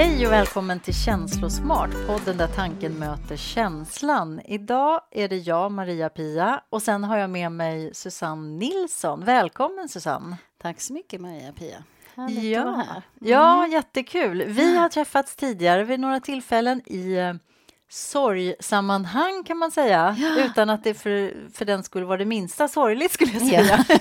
Hej och välkommen till Känslosmart, podden där tanken möter känslan. Idag är det jag, Maria-Pia, och sen har jag med mig Susanne Nilsson. Välkommen Susanne! Tack så mycket Maria-Pia. Härligt ja. att vara här. Mm. Ja, jättekul. Vi har träffats tidigare vid några tillfällen i eh, sorgsammanhang kan man säga, Ja. utan att det för, för den skulle vara det minsta sorgligt skulle jag säga.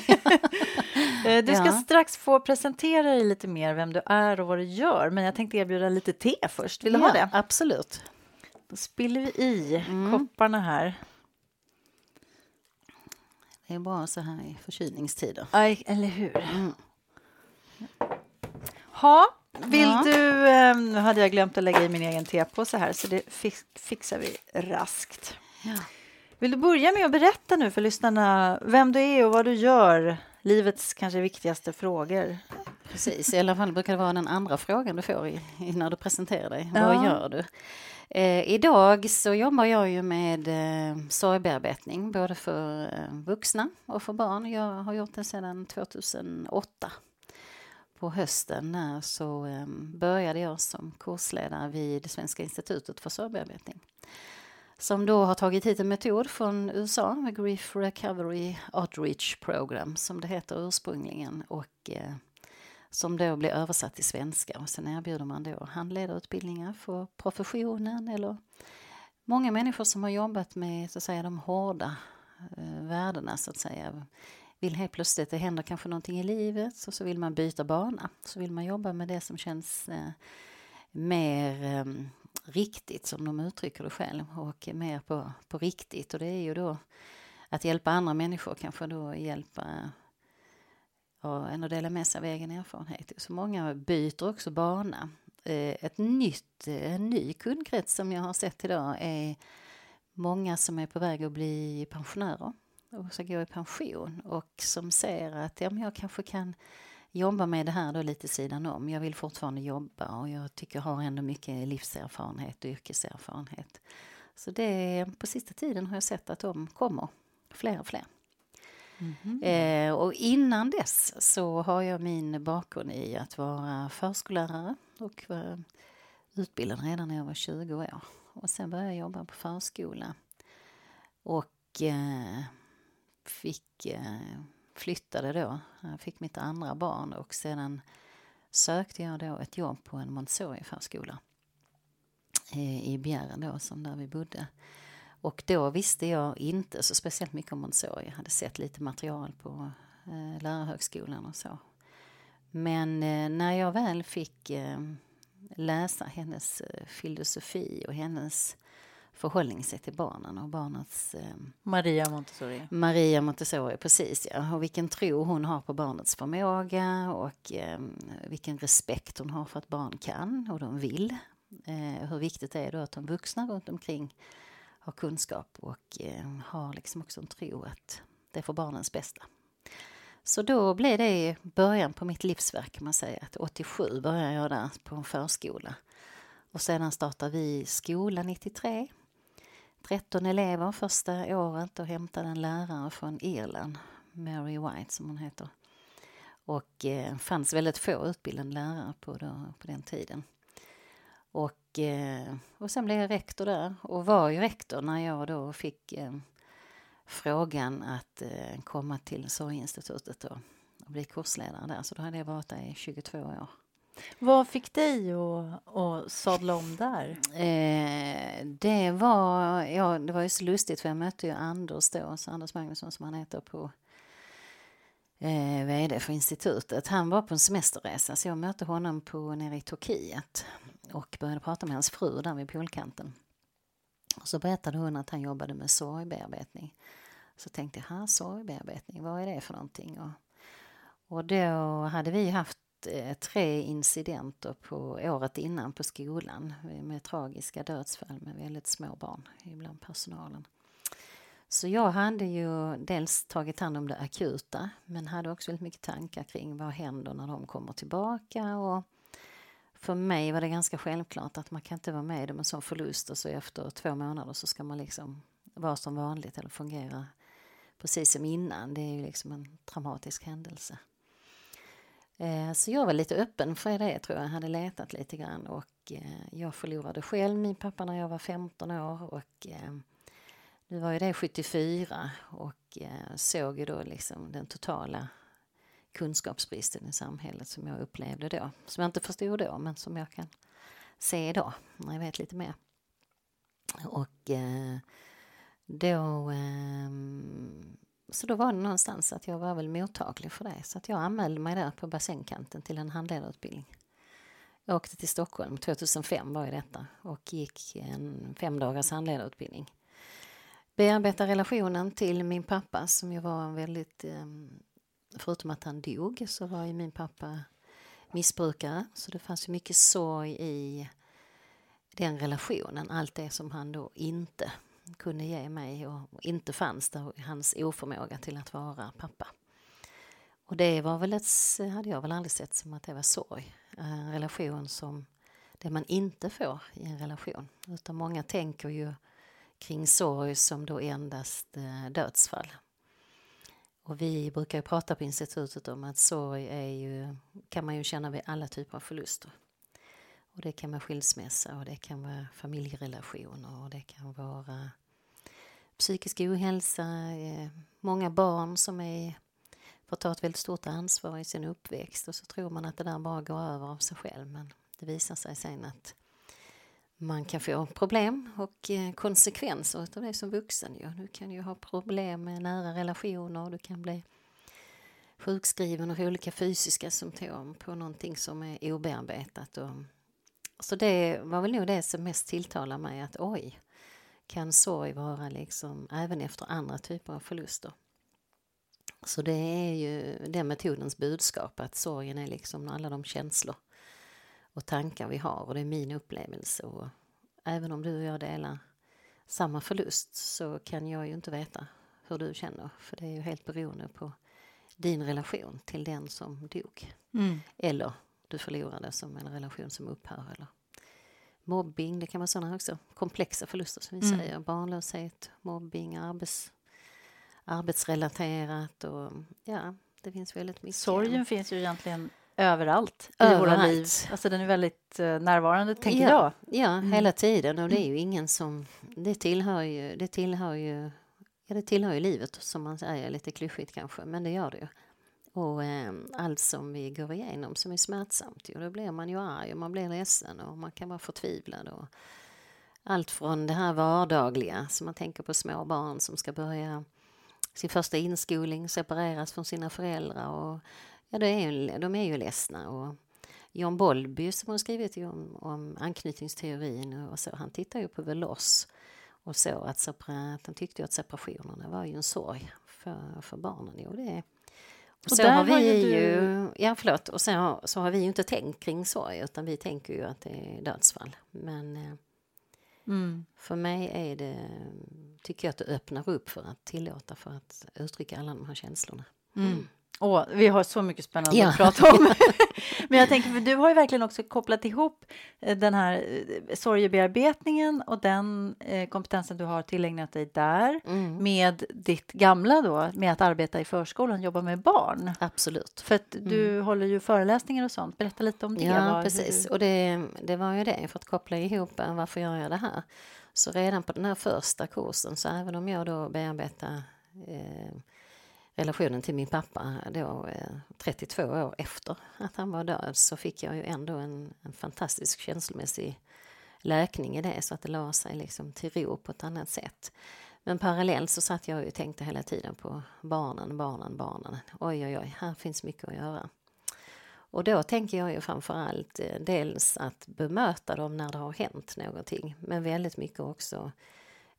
Eh, du ska Ja. strax få presentera dig lite mer, vem du är och vad du gör, men jag tänkte erbjuda lite te först. Vill du ha Ja, det? Absolut. Då spiller vi i Mm. kopparna här. Det är bra så här i förkylningstider. Aj, eller hur? Mm. Ha, vill Ja. du... Eh, nu hade jag glömt att lägga i min egen tepåse här, så det fix, fixar vi raskt. Ja. Vill du börja med att berätta nu för lyssnarna vem du är och vad du gör? Livets kanske viktigaste frågor. Precis, i alla fall brukar det vara den andra frågan du får i, i när du presenterar dig. Ja. Vad gör du? Eh, idag så jobbar jag ju med eh, sorgbearbetning, både för eh, vuxna och för barn. Jag har gjort det sedan 2008. På hösten när så ehm, började jag som kursledare vid Svenska institutet för sorgbearbetning. Som då har tagit hit en metod från USA, med Grief Recovery Outreach Program, som det heter ursprungligen. Och eh, som då blir översatt till svenska. Och sen erbjuder man då handledarutbildningar för professionen eller många människor som har jobbat med så att säga, de hårda eh, värdena så att säga. Vill helt plötsligt, det händer kanske någonting i livet så, så vill man byta bana. Så vill man jobba med det som känns eh, mer eh, riktigt som de uttrycker det själv och mer på, på riktigt. Och det är ju då att hjälpa andra människor, kanske då hjälpa och än att dela med sig av egen erfarenhet. Så många byter också bana. Eh, ett nytt, eh, en ny kundkrets som jag har sett idag är många som är på väg att bli pensionärer och ska gå i pension och som ser att ja, men jag kanske kan jobba med det här då lite sidan om. Jag vill fortfarande jobba och jag tycker jag har ändå mycket livserfarenhet och yrkeserfarenhet. Så det, på sista tiden har jag sett att de kommer, fler och fler. Eh, och innan dess så har jag min bakgrund i att vara förskollärare och var utbildad redan när jag var 20 år. Och sen började jag jobba på förskola och eh, fick, eh, flyttade då. Jag fick mitt andra barn och sedan sökte jag då ett jobb på en Montessori-förskola eh, i Bjärren då, som där vi bodde. Och då visste jag inte så speciellt mycket om Montessori. Jag hade sett lite material på eh, lärarhögskolan och så. Men eh, när jag väl fick eh, läsa hennes eh, filosofi och hennes förhållningssätt till barnen och barnets eh, Maria Montessori. Maria Montessori, precis ja. Och vilken tro hon har på barnets förmåga och eh, vilken respekt hon har för att barn kan och de vill. Eh, hur viktigt det är då att de vuxna runt omkring har kunskap och eh, har liksom också en tro att det är för barnens bästa. Så då blev det början på mitt livsverk kan man säga. Att 87 började jag där på en förskola. Och sedan startade vi skola 93. 13 elever första året och hämtade en lärare från Irland, Mary White som hon heter. Och eh, fanns väldigt få utbildade lärare på, då, på den tiden. Och, eh, och sen blev jag rektor där och var ju rektor när jag då fick eh, frågan att eh, komma till Sorginstitutet och, och bli kursledare där. Så då hade jag varit där i 22 år. Vad fick dig att, att sadla om där? Eh, det var, ja, det var ju så lustigt för jag mötte ju Anders då, så Anders Magnusson som han heter på eh, vd för institutet. Han var på en semesterresa så jag mötte honom på, nere i Turkiet och började prata med hans fru där vid poolkanten. Och så berättade hon att han jobbade med sorgbearbetning. Så tänkte jag, sorgbearbetning, vad är det för någonting? Och, och då hade vi haft Eh, tre incidenter på året innan på skolan med tragiska dödsfall med väldigt små barn bland personalen. Så jag hade ju dels tagit hand om det akuta men hade också väldigt mycket tankar kring vad händer när de kommer tillbaka och för mig var det ganska självklart att man kan inte vara med om en sån förlust och så efter två månader så ska man liksom vara som vanligt eller fungera precis som innan. Det är ju liksom en traumatisk händelse. Eh, så jag var lite öppen för det tror jag. Jag hade letat lite grann och eh, jag förlorade själv min pappa när jag var 15 år och eh, nu var ju det 74 och såg ju då liksom den totala kunskapsbristen i samhället som jag upplevde då. Som jag inte förstod då, men som jag kan se idag när jag vet lite mer. Och då... Ehm, så då var det någonstans att jag var väl mottaglig för det. Så att jag anmälde mig där på bassängkanten till en handledarutbildning. Jag åkte till Stockholm, 2005 var ju detta, och gick en fem dagars handledarutbildning. Bearbeta relationen till min pappa som ju var en väldigt ehm, förutom att han dog så var ju min pappa missbrukare. Så det fanns ju mycket sorg i den relationen. Allt det som han då inte kunde ge mig och inte fanns där, hans oförmåga till att vara pappa. Och det var väl ett, hade jag väl aldrig sett som att det var sorg. En relation som det man inte får i en relation. Utan många tänker ju kring sorg som då endast eh, dödsfall. Och vi brukar ju prata på institutet om att sorg är ju, kan man ju känna vid alla typer av förluster. Och det kan vara skilsmässa och det kan vara familjerelationer och det kan vara psykisk ohälsa, eh, många barn som är, får ta ett väldigt stort ansvar i sin uppväxt och så tror man att det där bara går över av sig själv men det visar sig sen att man kan få problem och eh, konsekvenser av det som vuxen. Ja. Du kan ju ha problem med nära relationer, du kan bli sjukskriven och olika fysiska symptom på någonting som är obearbetat. Och, så det var väl nog det som mest tilltalar mig att oj, kan sorg vara liksom även efter andra typer av förluster. Så det är ju den metodens budskap att sorgen är liksom alla de känslor och tankar vi har och det är min upplevelse. Och även om du och jag delar samma förlust så kan jag ju inte veta hur du känner för det är ju helt beroende på din relation till den som dog. Mm. Eller du förlorade som en relation som upphör eller mobbing, det kan vara sådana också komplexa förluster som vi mm. säger. Barnlöshet, mobbing, arbets, arbetsrelaterat och ja, det finns väldigt mycket. Sorgen finns ju egentligen överallt, överallt. i våra liv. Alltså den är väldigt uh, närvarande, tänker ja, jag. Ja, mm. hela tiden. Och det är ju ingen som... Det tillhör ju... Det tillhör ju, ja, det tillhör ju livet, som man säger, lite klyschigt kanske, men det gör det ju. Och eh, allt som vi går igenom som är smärtsamt, Och då blir man ju arg och man blir ledsen och man kan vara förtvivlad. Och allt från det här vardagliga, som man tänker på små barn som ska börja sin första inskolning, separeras från sina föräldrar och Ja, det är ju, de är ju ledsna. Och John Bolby som har skrivit om, om anknytningsteorin och så, han tittar ju på Veloz och så att, att han tyckte att separationerna var ju en sorg för, för barnen. Jo, det är, och, så har vi ju, du... ja förlåt, och har, så har vi ju inte tänkt kring sorg utan vi tänker ju att det är dödsfall. Men eh, mm. för mig är det, tycker jag att det öppnar upp för att tillåta för att uttrycka alla de här känslorna. Mm. Åh, vi har så mycket spännande ja. att prata om. Men jag tänker, för du har ju verkligen också kopplat ihop eh, den här eh, sorgebearbetningen och den eh, kompetensen du har tillägnat dig där mm. med ditt gamla då, med att arbeta i förskolan, jobba med barn. Absolut. För att du mm. håller ju föreläsningar och sånt. Berätta lite om det. Ja, var, precis. Du... Och det, det var ju det, för att koppla ihop varför gör jag det här? Så redan på den här första kursen, så även om jag då bearbetar eh, relationen till min pappa då eh, 32 år efter att han var död så fick jag ju ändå en, en fantastisk känslomässig läkning i det så att det la sig liksom till ro på ett annat sätt. Men parallellt så satt jag och tänkte hela tiden på barnen, barnen, barnen. Oj, oj, oj, här finns mycket att göra. Och då tänker jag ju framför allt eh, dels att bemöta dem när det har hänt någonting, men väldigt mycket också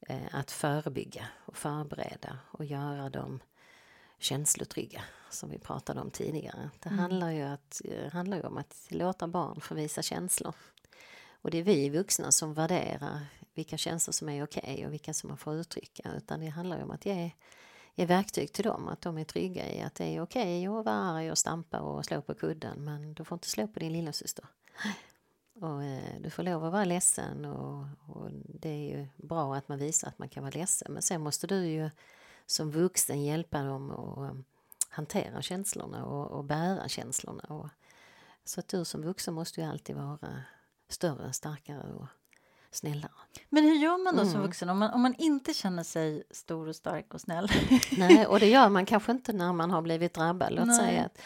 eh, att förebygga och förbereda och göra dem känslotrygga som vi pratade om tidigare. Det mm. handlar, ju att, eh, handlar ju om att låta barn få visa känslor. Och det är vi vuxna som värderar vilka känslor som är okej okay och vilka som man får uttrycka. Utan det handlar ju om att ge, ge verktyg till dem, att de är trygga i att det är okej okay att vara arg och stampa och slå på kudden men du får inte slå på din lillasyster. Och eh, du får lov att vara ledsen och, och, det är ju bra att man visar att man kan vara ledsen men sen måste du ju som vuxen hjälpa dem att um, hantera känslorna och, och bära känslorna. Och, så att du som vuxen måste ju alltid vara större, starkare och snällare. Men hur gör man då mm. som vuxen om man, om man inte känner sig stor och stark och snäll? Nej, och det gör man kanske inte när man har blivit drabbad. Låt Nej. säga att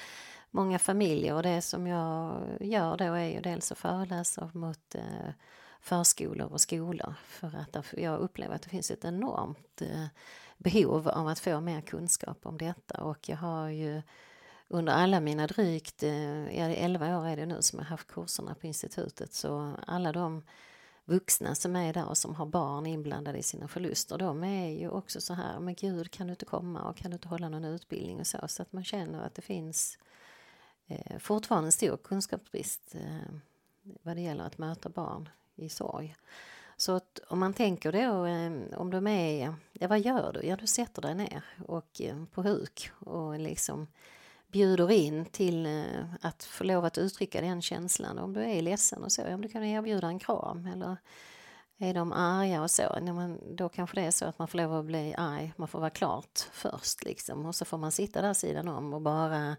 många familjer och det som jag gör då är ju dels att föreläsa mot eh, förskolor och skolor för att jag upplever att det finns ett enormt eh, behov av att få mer kunskap om detta. Och jag har ju under alla mina drygt, eh, ja 11 år är det nu som jag haft kurserna på institutet. Så alla de vuxna som är där och som har barn inblandade i sina förluster, de är ju också så här, men gud kan du inte komma och kan du inte hålla någon utbildning? och så, så att man känner att det finns eh, fortfarande en stor kunskapsbrist eh, vad det gäller att möta barn i sorg. Så att om man tänker då, eh, om de är, ja vad gör du? Ja du sätter dig ner och eh, på huk och liksom bjuder in till eh, att få lov att uttrycka den känslan. Om du är ledsen och så, om du kan erbjuda en kram eller är de arga och så, då kanske det är så att man får lov att bli arg, man får vara klart först liksom och så får man sitta där sidan om och bara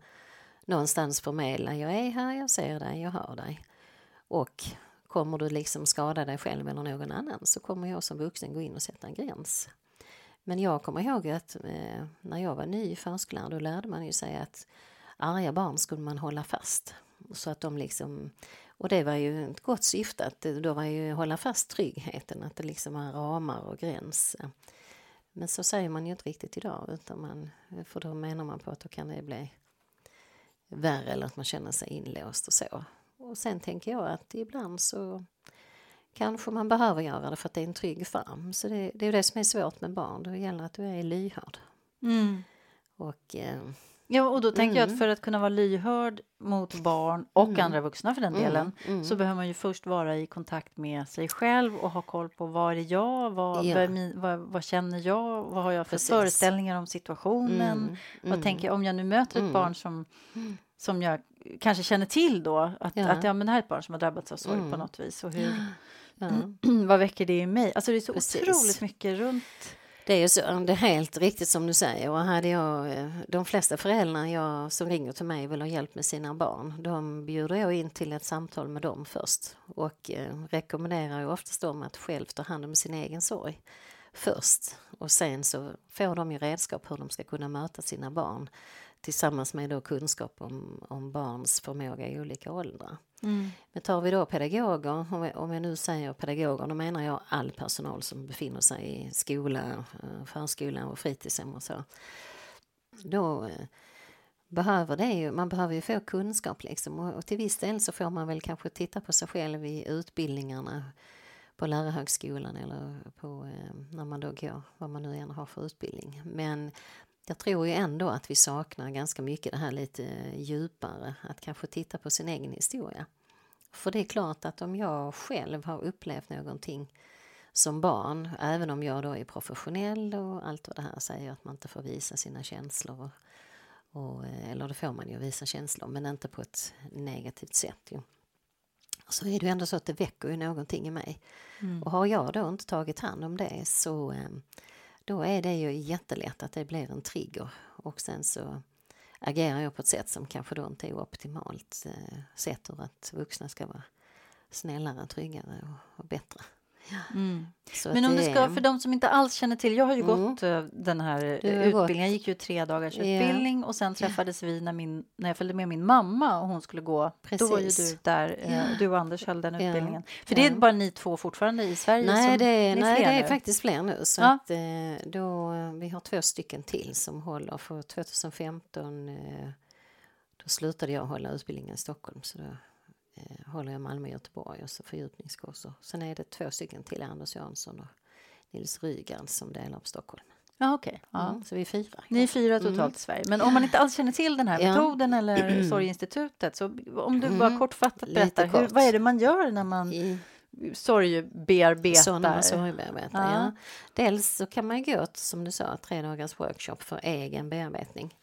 någonstans förmedla, jag är här, jag ser dig, jag hör dig. Och kommer du liksom skada dig själv eller någon annan så kommer jag som vuxen gå in och sätta en gräns. Men jag kommer ihåg att eh, när jag var ny i förskolan då lärde man ju sig att arga barn skulle man hålla fast. Så att de liksom, och det var ju ett gott syfte, att då var ju hålla fast tryggheten, att det liksom var ramar och gräns. Men så säger man ju inte riktigt idag, utan man, för då menar man på att då kan det bli värre eller att man känner sig inlåst och så. Och sen tänker jag att ibland så kanske man behöver göra det för att det är en trygg famn. Så det, det är det som är svårt med barn, det gäller att du är lyhörd. Mm. Och, eh, ja, och då tänker mm. jag att mm. för att kunna vara lyhörd mot barn och mm. andra vuxna för den mm. delen mm. så behöver man ju först vara i kontakt med sig själv och ha koll på vad är jag, vad, ja. vad, vad, vad, känner jag, vad har jag för Precis. föreställningar om situationen, vad tänker jag om jag nu möter ett barn som, som jag kanske känner till då att, ja. att ja, men det här är ett barn som har drabbats av sorg på något vis och hur Ja. Vad väcker det i mig? Alltså det är så Precis. otroligt mycket runt det är ju så, det är helt riktigt som du säger. Och hade jag, eh, de flesta föräldrar jag, som ringer till mig vill ha hjälp med sina barn. De bjuder jag in till ett samtal med dem först och eh, rekommenderar ju oftast dem att själv ta hand om sin egen sorg först. Och sen så får de ju redskap hur de ska kunna möta sina barn tillsammans med då kunskap om, om barns förmåga i olika åldrar. Mm. Men tar vi då pedagoger, om jag nu säger pedagoger, då menar jag all personal som befinner sig i skola, eh, förskola och fritidshem och så. Då eh, behöver det ju, man behöver ju få kunskap liksom och till viss del så får man väl kanske titta på sig själv i utbildningarna på lärarhögskolan eller på eh, när man då går, vad man nu än har för utbildning. Men jag tror ju ändå att vi saknar ganska mycket det här lite djupare, att kanske titta på sin egen historia. För det är klart att om jag själv har upplevt någonting som barn, även om jag då är professionell och allt vad det här säger att man inte får visa sina känslor. Och, eller det får man ju visa känslor, men inte på ett negativt sätt. Ju. Så är det ju ändå så att det väcker ju någonting i mig. Mm. Och har jag då inte tagit hand om det så eh, då är det ju jättelätt att det blir en trigger och sen så agerar jag på ett sätt som kanske då inte är optimalt eh, sett ur att vuxna ska vara snällare, tryggare och, och bättre. Mm. Men om du ska, för de som inte alls känner till, jag har ju mm. gått uh, den här utbildningen, jag gick ju tre dagars yeah. utbildning och sen träffades yeah. vi när, min, när jag följde med min mamma och hon skulle gå, Precis. då var ju du där, uh, du och Anders höll den utbildningen. För det är bara ni två fortfarande i Sverige? Nej, det är, nej, det är faktiskt fler nu. Så ja. att, uh, då, vi har två stycken till som håller, för 2015 då slutade jag hålla utbildningen i Stockholm så då eh, håller jag Malmö och Göteborg och så fördjupningskurser. Sen är det två stycken till, Anders Jansson och Nils Rygaard som delar på Stockholm. Ja, okej. Okay. Ja. Mm, så vi är fyra. Ni är fyra totalt mm. i Sverige. Men om man inte alls känner till den här ja. metoden eller Sorginstitutet så om du bara mm. kortfattat berättar, kort. hur, vad är det man gör när man I, sorgbearbetar? Så när man sorgbearbetar, ja. ja. Dels så kan man gå som du sa, tre dagars workshop för egen bearbetning.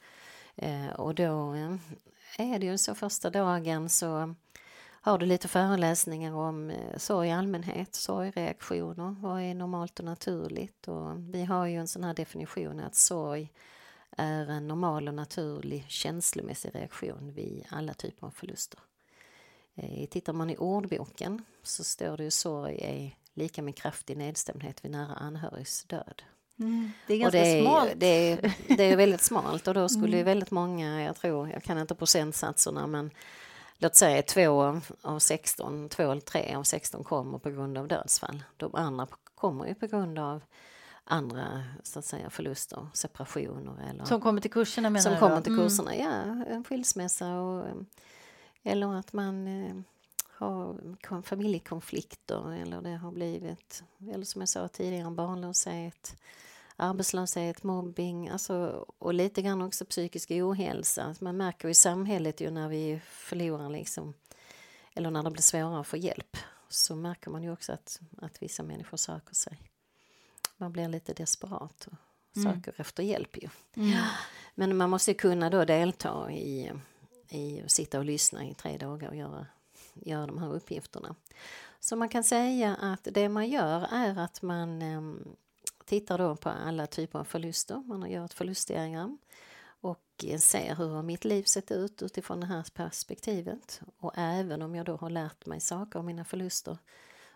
Eh, och då eh, är det ju så första dagen så har du lite föreläsningar om eh, sorg i allmänhet, sorgreaktioner, vad är normalt och naturligt? Och vi har ju en sån här definition att sorg är en normal och naturlig känslomässig reaktion vid alla typer av förluster. Eh, tittar man i ordboken så står det ju sorg är lika med kraftig nedstämdhet vid nära anhörigs död. Mm. Det är ganska det är, smalt. Det är, det är väldigt smalt och då skulle Mm. väldigt många, jag tror, jag kan inte procentsatserna men låt säga två av 16, två eller tre av 16 kommer på grund av dödsfall. De andra kommer ju på grund av andra så att säga, förluster, separationer eller Som kommer till kurserna menar som du kommer till Mm. kurserna. Ja, en skilsmässa och, eh, eller att man eh, har kon- familjekonflikter eller det har blivit, eller som jag sa tidigare, barnlöshet, arbetslöshet, mobbing alltså, och lite grann också psykisk ohälsa. Man märker i samhället ju när vi förlorar liksom, eller när det blir svårare att få hjälp så märker man ju också att, att vissa människor söker sig. Man blir lite desperat och Mm. söker efter hjälp ju. Mm. Men man måste kunna då delta i, i att sitta och lyssna i tre dagar och göra, göra de här uppgifterna. Så man kan säga att det man gör är att man em, tittar då på alla typer av förluster. Man gör ett förlustdiagram och ser hur har mitt liv sett ut utifrån det här perspektivet. Och även om jag då har lärt mig saker om mina förluster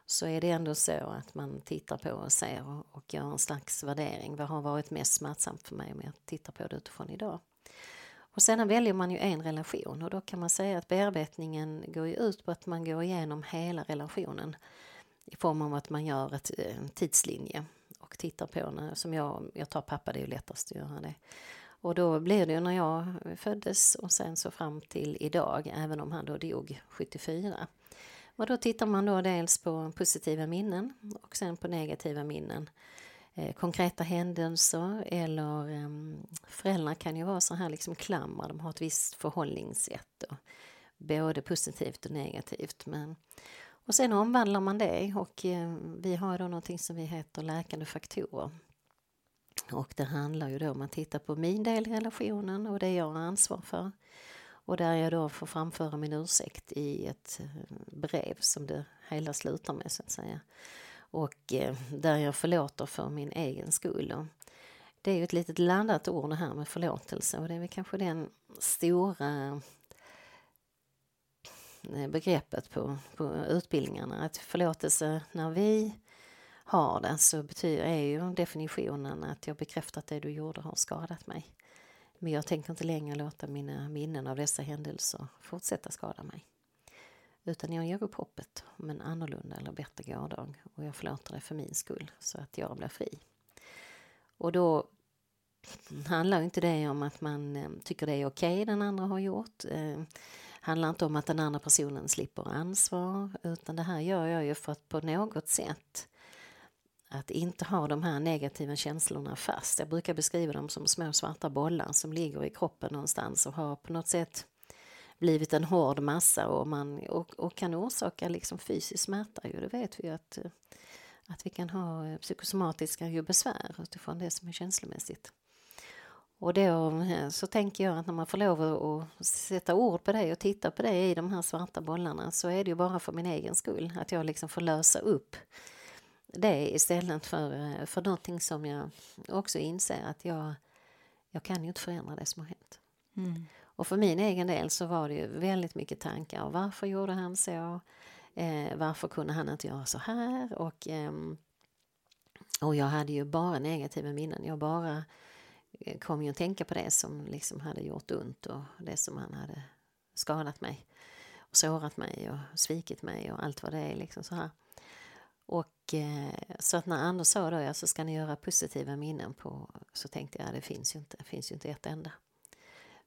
så är det ändå så att man tittar på och ser och, gör en slags värdering. Vad har varit mest smärtsamt för mig om jag tittar på det utifrån idag? Och sedan väljer man ju en relation och då kan man säga att bearbetningen går ut på att man går igenom hela relationen i form av att man gör ett, eh, en tidslinje och tittar på när, som jag, jag tar pappa, det är ju lättast att göra det. Och då blir det ju när jag föddes och sen så fram till idag, även om han då dog 74. Och då tittar man då dels på positiva minnen och sen på negativa minnen. Eh, konkreta händelser eller eh, föräldrar kan ju vara så här liksom klamrar, de har ett visst förhållningssätt. Då. både positivt och negativt. Men, och sen omvandlar man det och eh, vi har då någonting som vi heter läkande faktorer. Och det handlar ju då om att titta på min del i relationen och det jag har ansvar för. Och där jag då får framföra min ursäkt i ett eh, brev som det hela slutar med så att säga. Och eh, där jag förlåter för min egen skull. Det är ju ett litet landat ord det här med förlåtelse och det är väl kanske den stora Eh, begreppet på, på utbildningarna. Att förlåtelse när vi har det så betyder, är ju definitionen att jag bekräftar att det du gjorde har skadat mig. Men jag tänker inte längre låta mina minnen av dessa händelser fortsätta skada mig. Utan jag ger upp hoppet om en annorlunda eller bättre gårdag och jag förlåter dig för min skull så att jag blir fri. Och då handlar inte det om att man eh, tycker det är okej den andra har gjort. Eh, Handlar inte om att den andra personen slipper ansvar utan det här gör jag ju för att på något sätt att inte ha de här negativa känslorna fast. Jag brukar beskriva dem som små svarta bollar som ligger i kroppen någonstans och har på något sätt blivit en hård massa och, man, och, och kan orsaka liksom fysisk smärta. Ju. Det vet vi ju att, att vi kan ha psykosomatiska ju besvär utifrån det som är känslomässigt. Och då eh, så tänker jag att när man får lov att sätta ord på det och titta på det i de här svarta bollarna så är det ju bara för min egen skull. Att jag liksom får lösa upp det istället för, för någonting som jag också inser att jag, jag kan ju inte förändra det som har hänt. Mm. Och för min egen del så var det ju väldigt mycket tankar. Varför gjorde han så? Eh, varför kunde han inte göra så här? Och, ehm, och jag hade ju bara negativa minnen. Jag bara eh, kom ju att tänka på det som liksom hade gjort ont och det som han hade skadat mig och sårat mig och svikit mig och allt vad det är liksom så här. Och eh, så att när Anders sa då, ja, så ska ni göra positiva minnen på, så tänkte jag, det finns ju inte, det finns ju inte ett enda.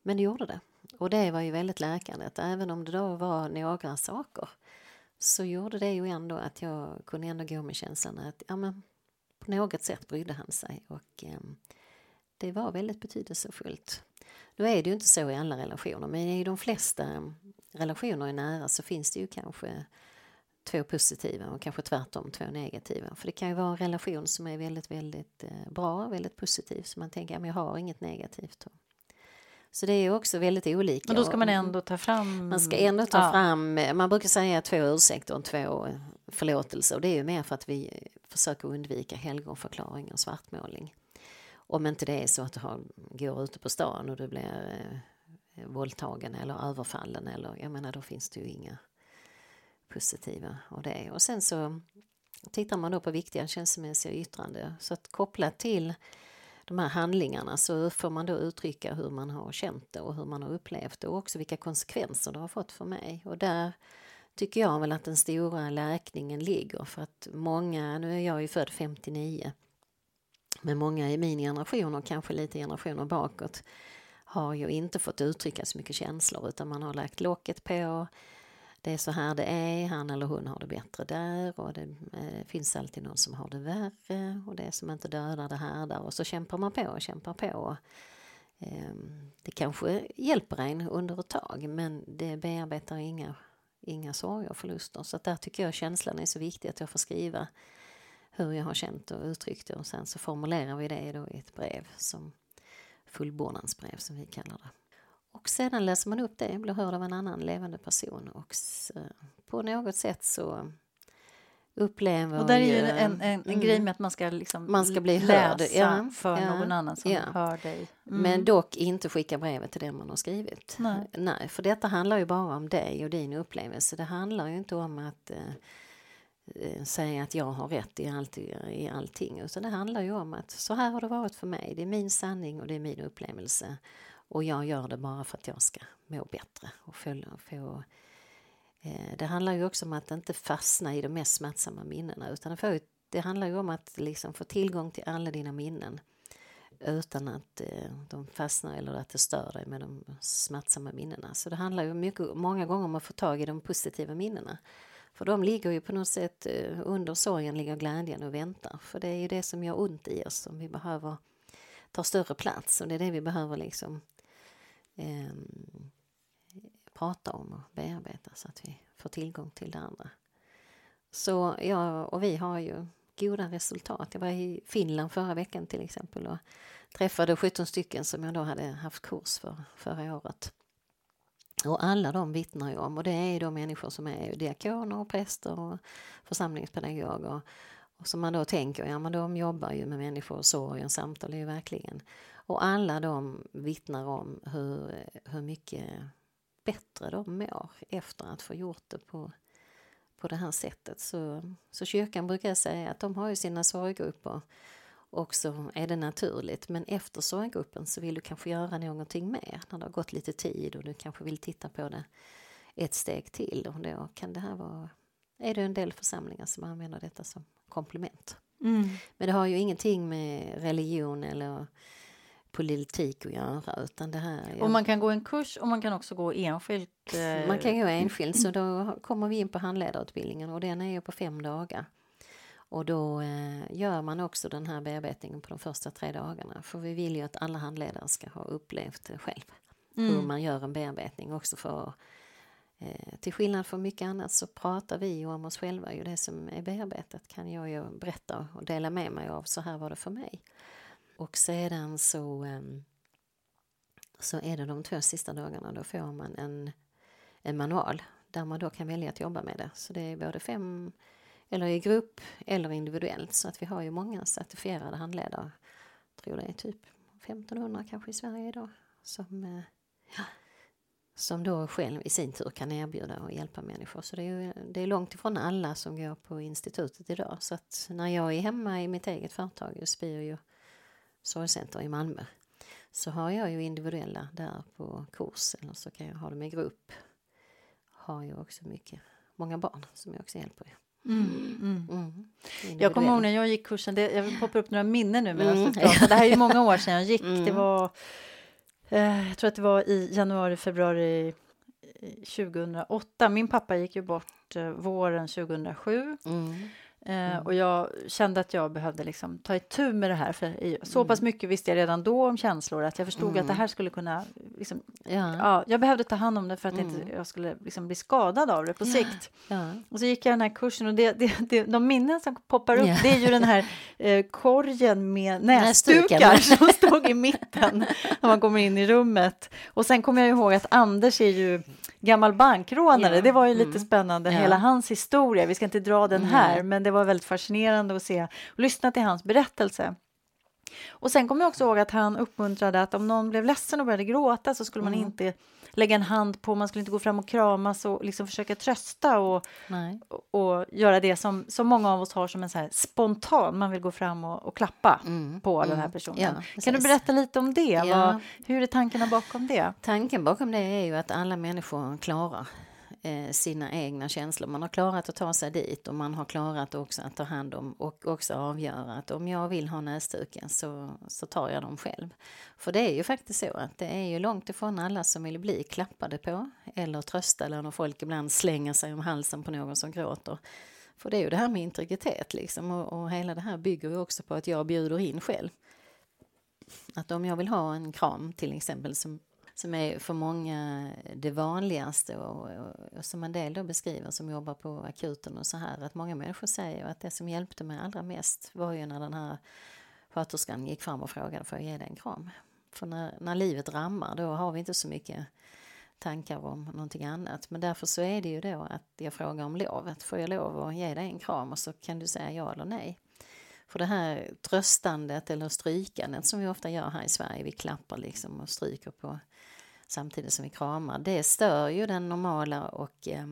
Men det gjorde det. Och det var ju väldigt läkande, att även om det då var några saker så gjorde det ju ändå att jag kunde ändå gå med känslan att ja, men på något sätt brydde han sig och eh, det var väldigt betydelsefullt. Nu är det ju inte så i alla relationer, men i de flesta relationer i nära så finns det ju kanske två positiva och kanske tvärtom två negativa. För det kan ju vara en relation som är väldigt, väldigt eh, bra, väldigt positiv, så man tänker att jag har inget negativt. Så det är också väldigt olika. Men då ska man ändå ta fram... Man ska ändå ta ja. fram, man brukar säga två ursäkter och två förlåtelser och det är ju mer för att vi försöker undvika helgonförklaring och svartmålning. Om inte det är så att du har, går ute på stan och du blir eh, våldtagen eller överfallen eller jag menar då finns det ju inga positiva och det. Och sen så tittar man då på viktiga känslomässiga yttranden. Så att kopplat till de här handlingarna så får man då uttrycka hur man har känt det och hur man har upplevt det och också vilka konsekvenser det har fått för mig. Och där tycker jag väl att den stora läkningen ligger för att många, nu är jag ju född 59, men många i min generation och kanske lite generationer bakåt har ju inte fått uttrycka så mycket känslor utan man har lagt locket på. Det är så här det är, han eller hon har det bättre där och det eh, finns alltid någon som har det värre och det som inte dödar det här där och så kämpar man på och kämpar på. Eh, det kanske hjälper en under ett tag men det bearbetar inga, inga sorger och förluster så där tycker jag känslan är så viktig att jag får skriva hur jag har känt och uttryckt det och sen så formulerar vi det då i ett brev som fullbordansbrev som vi kallar det. Och sedan läser man upp det, blir hörd av en annan levande person och på något sätt så upplever Och där är ju en, en, en mm, grej med att man ska, liksom man ska bli hörd ja, för ja, någon annan som ja. hör dig. Mm. Men dock inte skicka brevet till den man har skrivit. Nej. Nej, för detta handlar ju bara om dig och din upplevelse. Det handlar ju inte om att eh, Eh, Eh, säga att jag har rätt i, allt, i allting. Utan det handlar ju om att så här har det varit för mig. Det är min sanning och det är min upplevelse. Och jag gör det bara för att jag ska må bättre. Och få, få, eh, det handlar ju också om att inte fastna i de mest smärtsamma minnena. Utan det, det handlar ju om att liksom få tillgång till alla dina minnen utan att eh, de fastnar eller att det stör dig med de smärtsamma minnena. Så det handlar ju mycket, många gånger om att få tag i de positiva minnena. För de ligger ju på något sätt eh, under sorgen ligger glädjen och väntar. För det är ju det som gör ont i oss som vi behöver ta större plats och det är det vi behöver liksom eh, prata om och bearbeta så att vi får tillgång till det andra. Så ja, och vi har ju goda resultat. Jag var i Finland förra veckan till exempel och träffade 17 stycken som jag då hade haft kurs för förra året. Och alla de vittnar ju om, och det är då människor som är diakoner och präster och församlingspedagoger. Och som man då tänker, ja men de jobbar ju med människor och sorg och samtal är ju verkligen. Och alla de vittnar om hur, hur mycket bättre de mår efter att få gjort det på, på det här sättet. Så, så kyrkan brukar säga att de har ju sina sorggrupper och så är det naturligt. Men efter sorggruppen så vill du kanske göra någonting mer när det har gått lite tid och du kanske vill titta på det ett steg till. Och då kan det här vara, är det en del församlingar som använder detta som komplement. Mm. Men det har ju ingenting med religion eller politik att göra. Utan det här, Och man kan gå en kurs och man kan också gå enskilt? Eh... Man kan gå enskilt, så då kommer vi in på handledarutbildningen och den är ju på fem dagar. Och då eh, gör man också den här bearbetningen på de första tre dagarna. För vi vill ju att alla handledare ska ha upplevt det själv. Mm. Hur man gör en bearbetning också för eh, till skillnad från mycket annat så pratar vi ju om oss själva. Ju det som är bearbetat kan jag ju berätta och dela med mig av. Så här var det för mig. Och sedan så, eh, så är det de två sista dagarna då får man en, en manual där man då kan välja att jobba med det. Så det är både fem eller i grupp eller individuellt. Så att vi har ju många certifierade handledare. Jag tror det är typ 1500 kanske i Sverige idag. Som, eh, ja, som då själv i sin tur kan erbjuda och hjälpa människor. Så det är, ju, det är långt ifrån alla som går på institutet idag. Så att när jag är hemma i mitt eget företag, Spio Sorgcenter i Malmö, så har jag ju individuella där på kurs eller så kan jag ha dem i grupp. Har ju också mycket, många barn som jag också hjälper. Mm, mm. Mm. Jag kommer ihåg när jag gick kursen, det, jag poppar upp några minnen nu medan mm. Det här är ju många år sedan jag gick. Det var, eh, jag tror att det var i januari, februari 2008. Min pappa gick ju bort eh, våren 2007. Mm. Eh, mm. Och jag kände att jag behövde liksom ta itu med det här. För så pass mm. mycket visste jag redan då om känslor att jag förstod mm. att det mm. här skulle kunna... Liksom, ja. ja. jag behövde ta hand om det för att mm. inte jag skulle liksom bli skadad av det på ja. sikt. Ja. Och så gick jag den här kursen och det, det, det, de minnen som poppar upp det är ju den här eh, korgen med näsdukar som stod i mitten när man kommer in i rummet. Och sen kommer jag ihåg att Anders är ju gammal bankrånare. Det var ju lite mm. spännande, hela hans historia. Vi ska inte dra den här, men det var väldigt fascinerande att se och lyssna till hans berättelse. Och sen kommer jag också ihåg att han uppmuntrade att om någon blev ledsen och började gråta så skulle mm. man inte lägga en hand på, man skulle inte gå fram och kramas och liksom försöka trösta och, och, och, göra det som, som många av oss har som en så spontan, man vill gå fram och, och klappa mm. på mm. den här mm. personen. Ja, kan du berätta lite om det? Ja. Vad, hur är tankarna bakom det? Tanken bakom det är ju att alla människor klarar Eh, sina egna känslor. Man har klarat att ta sig dit och man har klarat också att ta hand om och också avgöra att om jag vill ha näsduken så, så tar jag dem själv. För det är ju faktiskt så att det är ju långt ifrån alla som vill bli klappade på eller tröstade när folk ibland slänger sig om halsen på någon som gråter. För det är ju det här med integritet liksom och, och hela det här bygger ju också på att jag bjuder in själv. Att om jag vill ha en kram till exempel som som är för många det vanligaste och, och, och, som en del då beskriver som jobbar på akuten och så här att många människor säger att det som hjälpte mig allra mest var ju när den här sköterskan gick fram och frågade får jag ge dig en kram? För när, när livet rammar då har vi inte så mycket tankar om någonting annat. Men därför så är det ju då att jag frågar om lovet. Får jag lov att ge dig en kram och så kan du säga ja eller nej. För det här tröstandet eller strykandet som vi ofta gör här i Sverige, vi klappar liksom och stryker på samtidigt som vi kramar, det stör ju den normala och eh,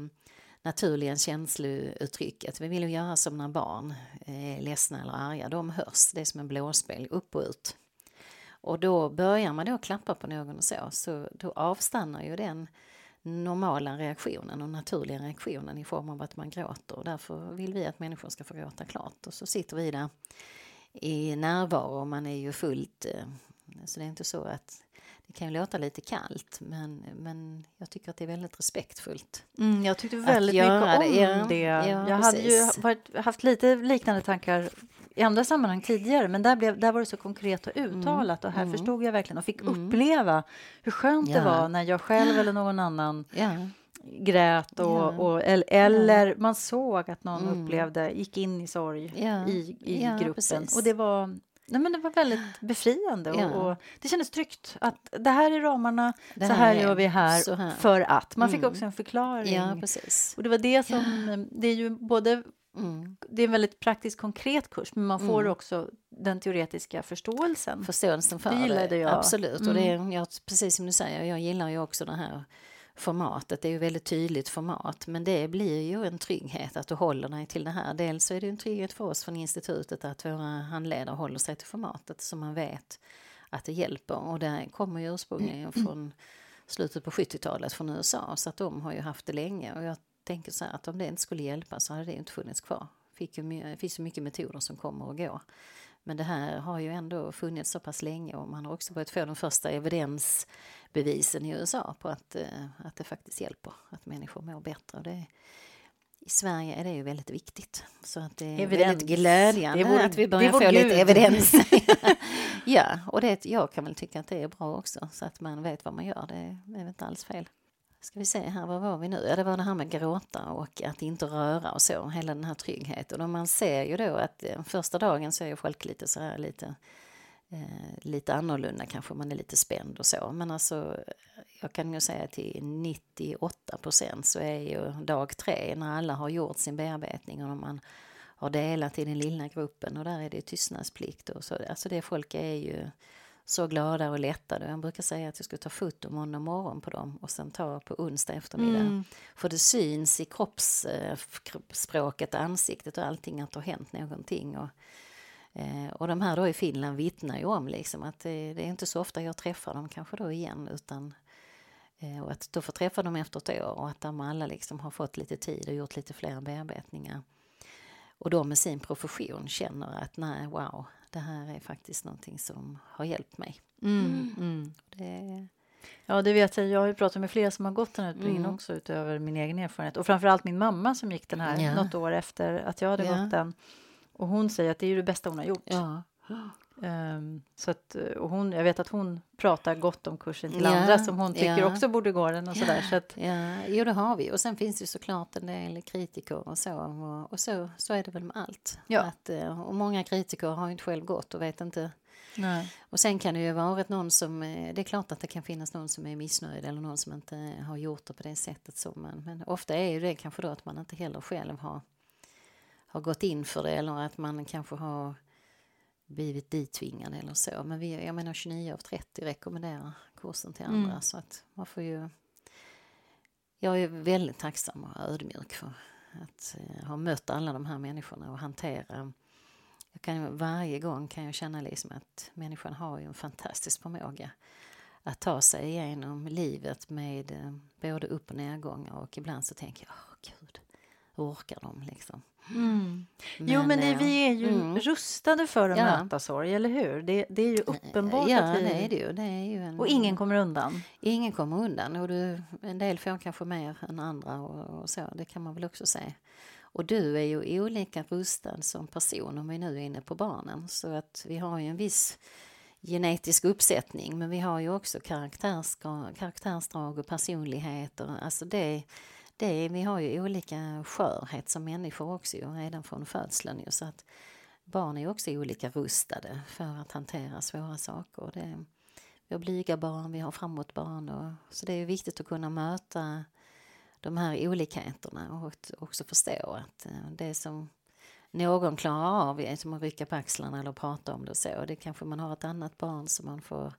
naturliga känslouttrycket. Vi vill ju göra som när barn eh, är ledsna eller arga, de hörs, det är som en blåspel, upp och ut. Och då börjar man då klappa på någon och så, så då avstannar ju den normala reaktionen och naturliga reaktionen i form av att man gråter. Och därför vill vi att människor ska få gråta klart. Och så sitter vi där i närvaro och man är ju fullt... Eh, så det är inte så att det kan ju låta lite kallt men, men jag tycker att det är väldigt respektfullt. Mm, jag tyckte väldigt mycket om det. Ja, det. Ja, jag precis. hade ju haft lite liknande tankar i andra sammanhang tidigare men där, blev, där var det så konkret och mm, uttalat och här mm. förstod jag verkligen och fick mm. uppleva hur skönt ja. det var när jag själv eller någon annan ja. grät och, och eller, man såg att någon mm. upplevde, gick in i sorg i, i gruppen precis. och det var Nej, men det var väldigt befriande och, ja. och, det kändes tryggt att det här är ramarna, så här, här gör vi här, här, för att. Man fick mm. också en förklaring. Ja, precis. Och det var det som, det är ju både Mm. Det är en väldigt praktisk konkret kurs men man får mm. också den teoretiska förståelsen. Förståelsen för det. Gillade jag. Absolut. Mm. Och det är, jag, precis som du säger, jag gillar ju också det här formatet. Det är ju väldigt tydligt format men det blir ju en trygghet att du håller dig till det här. Dels så är det en trygghet för oss från institutet att våra handledare håller sig till formatet så man vet att det hjälper och det kommer ju ursprungligen från slutet på 70-talet från USA så att de har ju haft det länge och jag tänker så här att om det inte skulle hjälpa så hade det inte funnits kvar. Fick ju, det finns ju mycket metoder som kommer och går. Men det här har ju ändå funnits så pass länge och man har också börjat få de första evidensbevisen i USA på att, eh, att det faktiskt hjälper, att människor mår bättre. Det, I Sverige är det ju väldigt viktigt. Så att det är evidens. väldigt glädjande vår, att vi börjar få Gud. lite evidens. ja, och det, jag kan väl tycka att det är bra också så att man vet vad man gör. Det är, det är inte alls fel. Ska vi se här, var var vi nu? Ja, det var det här med gråta och att inte röra och så, hela den här tryggheten. Och man ser ju då att eh, första dagen så är folk lite så här lite, eh, lite annorlunda kanske, man är lite spänd och så. Men alltså, jag kan ju säga till 98 procent så är ju dag tre när alla har gjort sin bearbetning och man har delat i den lilla gruppen och där är det tystnadsplikt och så. Alltså det folk är ju så glada och lättade. Jag brukar säga att jag ska ta foto måndag morgon på dem och sen ta på onsdag eftermiddag. Mm. För det syns i kroppsspråket, ansiktet och allting att det har hänt någonting. Och, eh, och de här då i Finland vittnar ju om liksom att det, det är inte så ofta jag träffar dem kanske då igen utan eh, och att då få träffa dem efter ett år och att de alla liksom har fått lite tid och gjort lite fler bearbetningar. Och de med sin profession känner att nej, wow, det här är faktiskt någonting som har hjälpt mig. Mm, mm. mm. Det... Ja, det vet jag. Jag har ju pratat med flera som har gått den här utbildningen mm. också utöver min egen erfarenhet. Och framförallt min mamma som gick den här ja. något år efter att jag hade ja. gått den. Och hon säger att det är det bästa hon har gjort. Ja. Um, så att, och hon, jag vet att hon pratar gott om kursen till ja, andra som hon tycker ja. också borde gå den och sådär. Så att, ja, jo, det har vi. Och sen finns det såklart en del kritiker och så. Och, och så, så är det väl med allt. Ja. Att, eh, och många kritiker har ju inte själv gått och vet inte. Nej. Och sen kan det ju varit någon som, eh, det är klart att det kan finnas någon som är missnöjd eller någon som inte har gjort det på det sättet. Så, men, men ofta är ju det kanske då att man inte heller själv har, har gått in för det eller att man kanske har blivit ditvingade eller så. Men vi, jag menar 29 av 30 rekommenderar kursen till andra mm. så att man får ju jag är väldigt tacksam och ödmjuk för att eh, ha mött alla de här människorna och hantera jag kan, varje gång kan jag känna liksom att människan har ju en fantastisk förmåga att ta sig igenom livet med eh, både upp och nedgångar och ibland så tänker jag, åh gud, hur orkar de liksom? Mm. Men, jo, men det, vi är ju mm. rustade för att ja. möta sorg, eller hur? Det, det är ju uppenbart ja, att vi... det är det ju. Det är ju en... Och ingen kommer undan? Ingen kommer undan. Och du, en del får kanske mer än andra och, och, så, det kan man väl också säga. Och du är ju olika rustad som person om vi nu är inne på barnen. Så att vi har ju en viss genetisk uppsättning men vi har ju också karaktärsdrag och personligheter. Alltså det det, vi har ju olika skörhet som människor också ju, redan från födseln. Ju, så att barn är också olika rustade för att hantera svåra saker. Det, vi har blyga barn, vi har framåtbarn. Och, så det är viktigt att kunna möta de här olikheterna och också förstå att eh, det som någon klarar av är som att rycka på axlarna eller prata om det och så. Det kanske man har ett annat barn som man får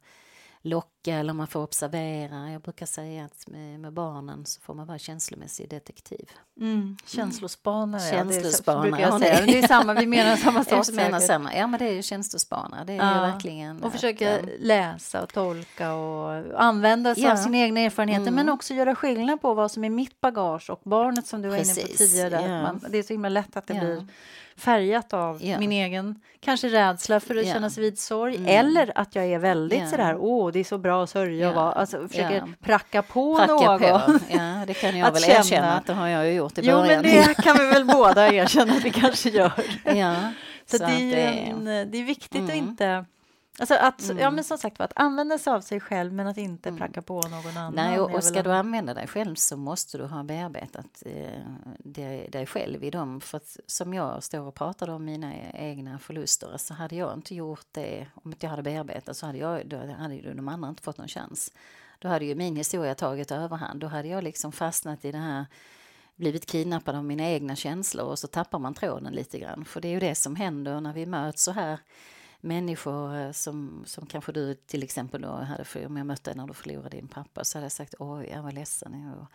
locka eller man får observera. Jag brukar säga att med, med barnen så får man vara känslomässig detektiv. Mm. Känslospanare, Känslospanare. Ja, det, är, det är samma, vi menar samma sak. menar samma. Ja men det är ju känslospanare. Det är ja. verkligen. Och försöka att, läsa och tolka och använda sig ja. av sina egna erfarenheter mm. men också göra skillnad på vad som är mitt bagage och barnet som du var Precis. inne på tidigare. Ja. Man, det är så himla lätt att det blir färgat av yeah. min egen kanske rädsla för att yeah. känna sig vid sorg mm. eller att jag är väldigt yeah. sådär, åh, det är så bra att sörja och vara, alltså försöker yeah. pracka på pracka någon. På. Ja, det kan jag väl känna. erkänna att det har jag ju gjort i jo, början. Jo, men det kan vi väl båda erkänna att vi kanske gör. Ja, så, så det, är, en, det är viktigt mm. att inte Alltså att, mm. ja, men som sagt att använda sig av sig själv men att inte mm. pracka på någon annan. Nej, och, och ska du använda dig själv så måste du ha bearbetat eh, dig, dig själv i dem. För att, som jag står och pratar om mina egna förluster så hade jag inte gjort det om inte jag hade bearbetat så hade, jag, då hade ju de andra inte fått någon chans. Då hade ju min historia tagit överhand. Då hade jag liksom fastnat i det här blivit kidnappad av mina egna känslor och så tappar man tråden lite grann. För det är ju det som händer när vi möts så här människor eh, som, som kanske du till exempel då hade, för om jag mötte när du förlorade din pappa så hade jag sagt oj, jag var ledsen. Jag,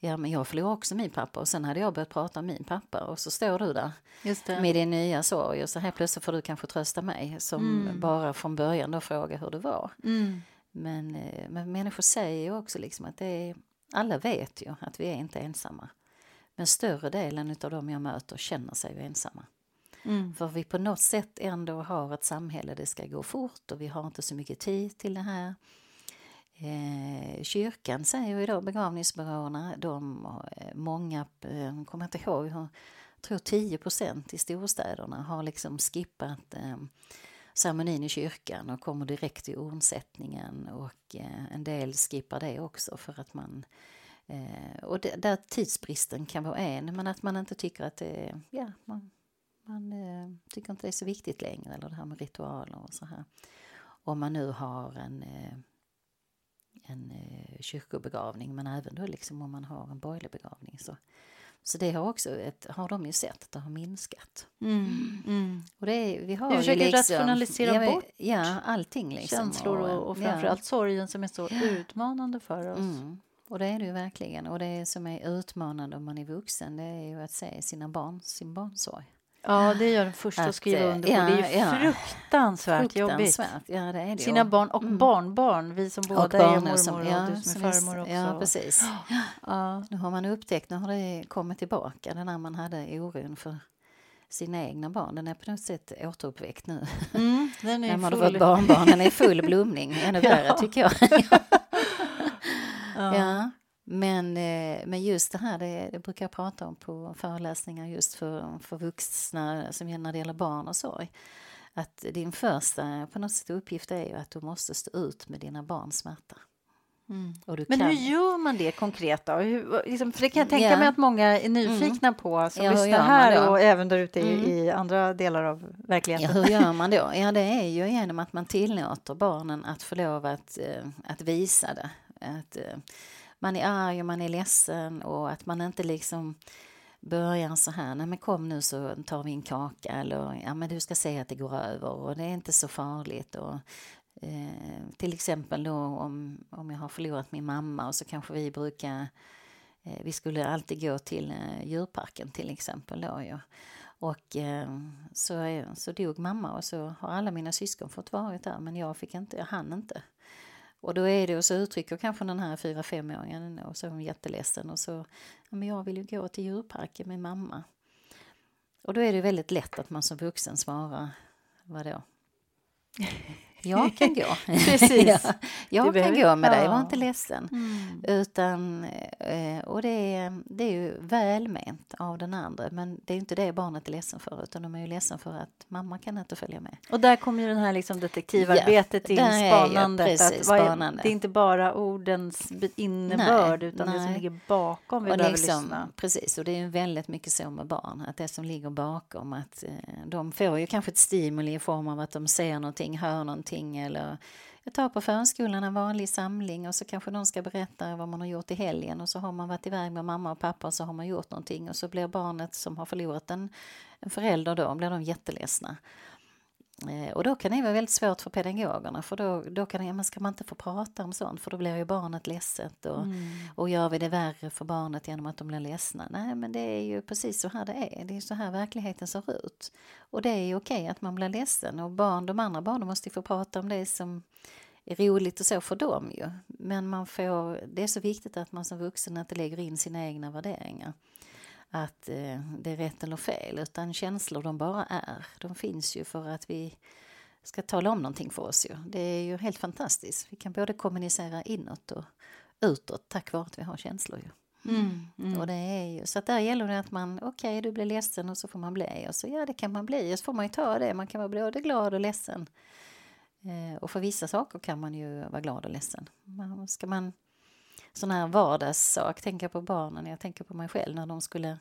ja, men jag förlorade också min pappa och sen hade jag börjat prata om min pappa och så står du där med din nya sorg och så här plötsligt får du kanske trösta mig som mm. bara från början då fråga hur det var. Mm. Men, eh, men människor säger ju också liksom att det är, alla vet ju att vi är inte ensamma. Men större delen av dem jag möter känner sig ju ensamma. Mm. För vi på något sätt ändå har ett samhälle, det ska gå fort och vi har inte så mycket tid till det här. Eh, kyrkan säger ju då, begravningsbyråerna, de, eh, många, eh, kommer inte ihåg, jag tror 10 procent i storstäderna har liksom skippat eh, ceremonin i kyrkan och kommer direkt till ordsättningen och eh, en del skippar det också för att man eh, och det, där tidsbristen kan vara en, men att man inte tycker att det ja, man, man eh, tycker inte det är så viktigt längre, eller det här med ritualer och så här. Om man nu har en, eh, en eh, kyrkobegravning, men även då liksom om man har en borgerlig begravning. Så, så det har också ett, har de ju sett att det har minskat. Mm, mm. Och det är, vi har vi försöker liksom, rationalisera ja, bort ja, allting liksom. känslor och, och framförallt ja. sorgen som är så utmanande för oss. Mm. Och det är det ju verkligen. Och det som är utmanande om man är vuxen det är ju att se sina barn, sin barnsorg. Ja, det gör den första att, skriva eh, under på. Ja, det är ja. fruktansvärt, jobbigt. Ja, det är det Sina barn och mm. barnbarn, vi som båda är mormor som, ja, och du som är farmor också. Ja, precis. Ja. Nu har man upptäckt, nu har det kommit tillbaka, den när man hade oron för sina egna barn. Den är på något sätt återuppväckt nu. Mm, den är När man full... har fått barnbarn, den är full blomning. Ännu värre tycker jag. ja. Men, eh, men just det här, det, det, brukar jag prata om på föreläsningar just för, för vuxna, som när det gäller barn och sorg. Att din första på något sätt uppgift är ju att du måste stå ut med dina barns smärta. Mm. Men hur gör man det konkret då? Hur, liksom, för det kan jag tänka yeah. mig att många är mm. nyfikna mm. på som ja, lyssnar här och även där ute mm. i, andra delar av verkligheten. Ja, hur gör man då? Ja, det är ju genom att man tillåter barnen att få lov att, eh, att visa det. Att, eh, man är arg och man är ledsen och att man inte liksom börjar så här, nej men kom nu så tar vi en kaka eller ja men du ska se att det går över och det är inte så farligt och eh, till exempel då om, om jag har förlorat min mamma och så kanske vi brukar eh, vi skulle alltid gå till eh, djurparken till exempel då ju. Och eh, så, så dog mamma och så har alla mina syskon fått vara där men jag fick inte, jag hann inte. Och då är det, och så uttrycker kanske den här fyra femåringen och så är hon jätteledsen och så, ja, men jag vill ju gå till djurparken med mamma. Och då är det väldigt lätt att man som vuxen svarar, vadå? Jag kan gå. Precis. ja, jag kan gå med dig, var inte ledsen. Mm. Utan, eh, och det är, det är ju välment av den andra men det är inte det barnet är ledsen för utan de är ju ledsen för att mamma kan inte följa med. Och där kommer ju den här liksom detektivarbetet ja, in, spanandet. Är precis, spanande. det är inte bara ordens innebörd nej, utan nej. det som ligger bakom vi och behöver liksom, lyssna. Precis, och det är ju väldigt mycket så med barn att det som ligger bakom att eh, de får ju kanske ett stimuli i form av att de ser någonting, hör någonting någonting eller jag tar på förskolan en vanlig samling och så kanske någon ska berätta vad man har gjort i helgen och så har man varit iväg med mamma och pappa och så har man gjort någonting och så blir barnet som har förlorat en, en förälder då, blir de jätteledsna. Eh, och då kan det vara väldigt svårt för pedagogerna för då, då kan det, men ska man inte få prata om sånt för då blir ju barnet ledset och, mm. och gör vi det värre för barnet genom att de blir ledsna? Nej men det är ju precis så här det är, det är så här verkligheten ser ut. Och det är ju okej att man blir ledsen och barn, de andra barnen måste få prata om det som är roligt och så för dem ju. Men man får, det är så viktigt att man som vuxen inte lägger in sina egna värderingar att eh, det är rätt eller fel utan känslor de bara är. De finns ju för att vi ska tala om någonting för oss. Ju. Det är ju helt fantastiskt. Vi kan både kommunicera inåt och utåt tack vare att vi har känslor. Ju. Mm, mm. Och det är ju, så att där gäller det att man, okej okay, du blir ledsen och så får man bli. Och så ja det kan man bli, och så får man ju ta det. Man kan vara både glad och ledsen. Eh, och för vissa saker kan man ju vara glad och ledsen. Ska man sån här vardagssak. Tänka på barnen, jag tänker på mig själv när de skulle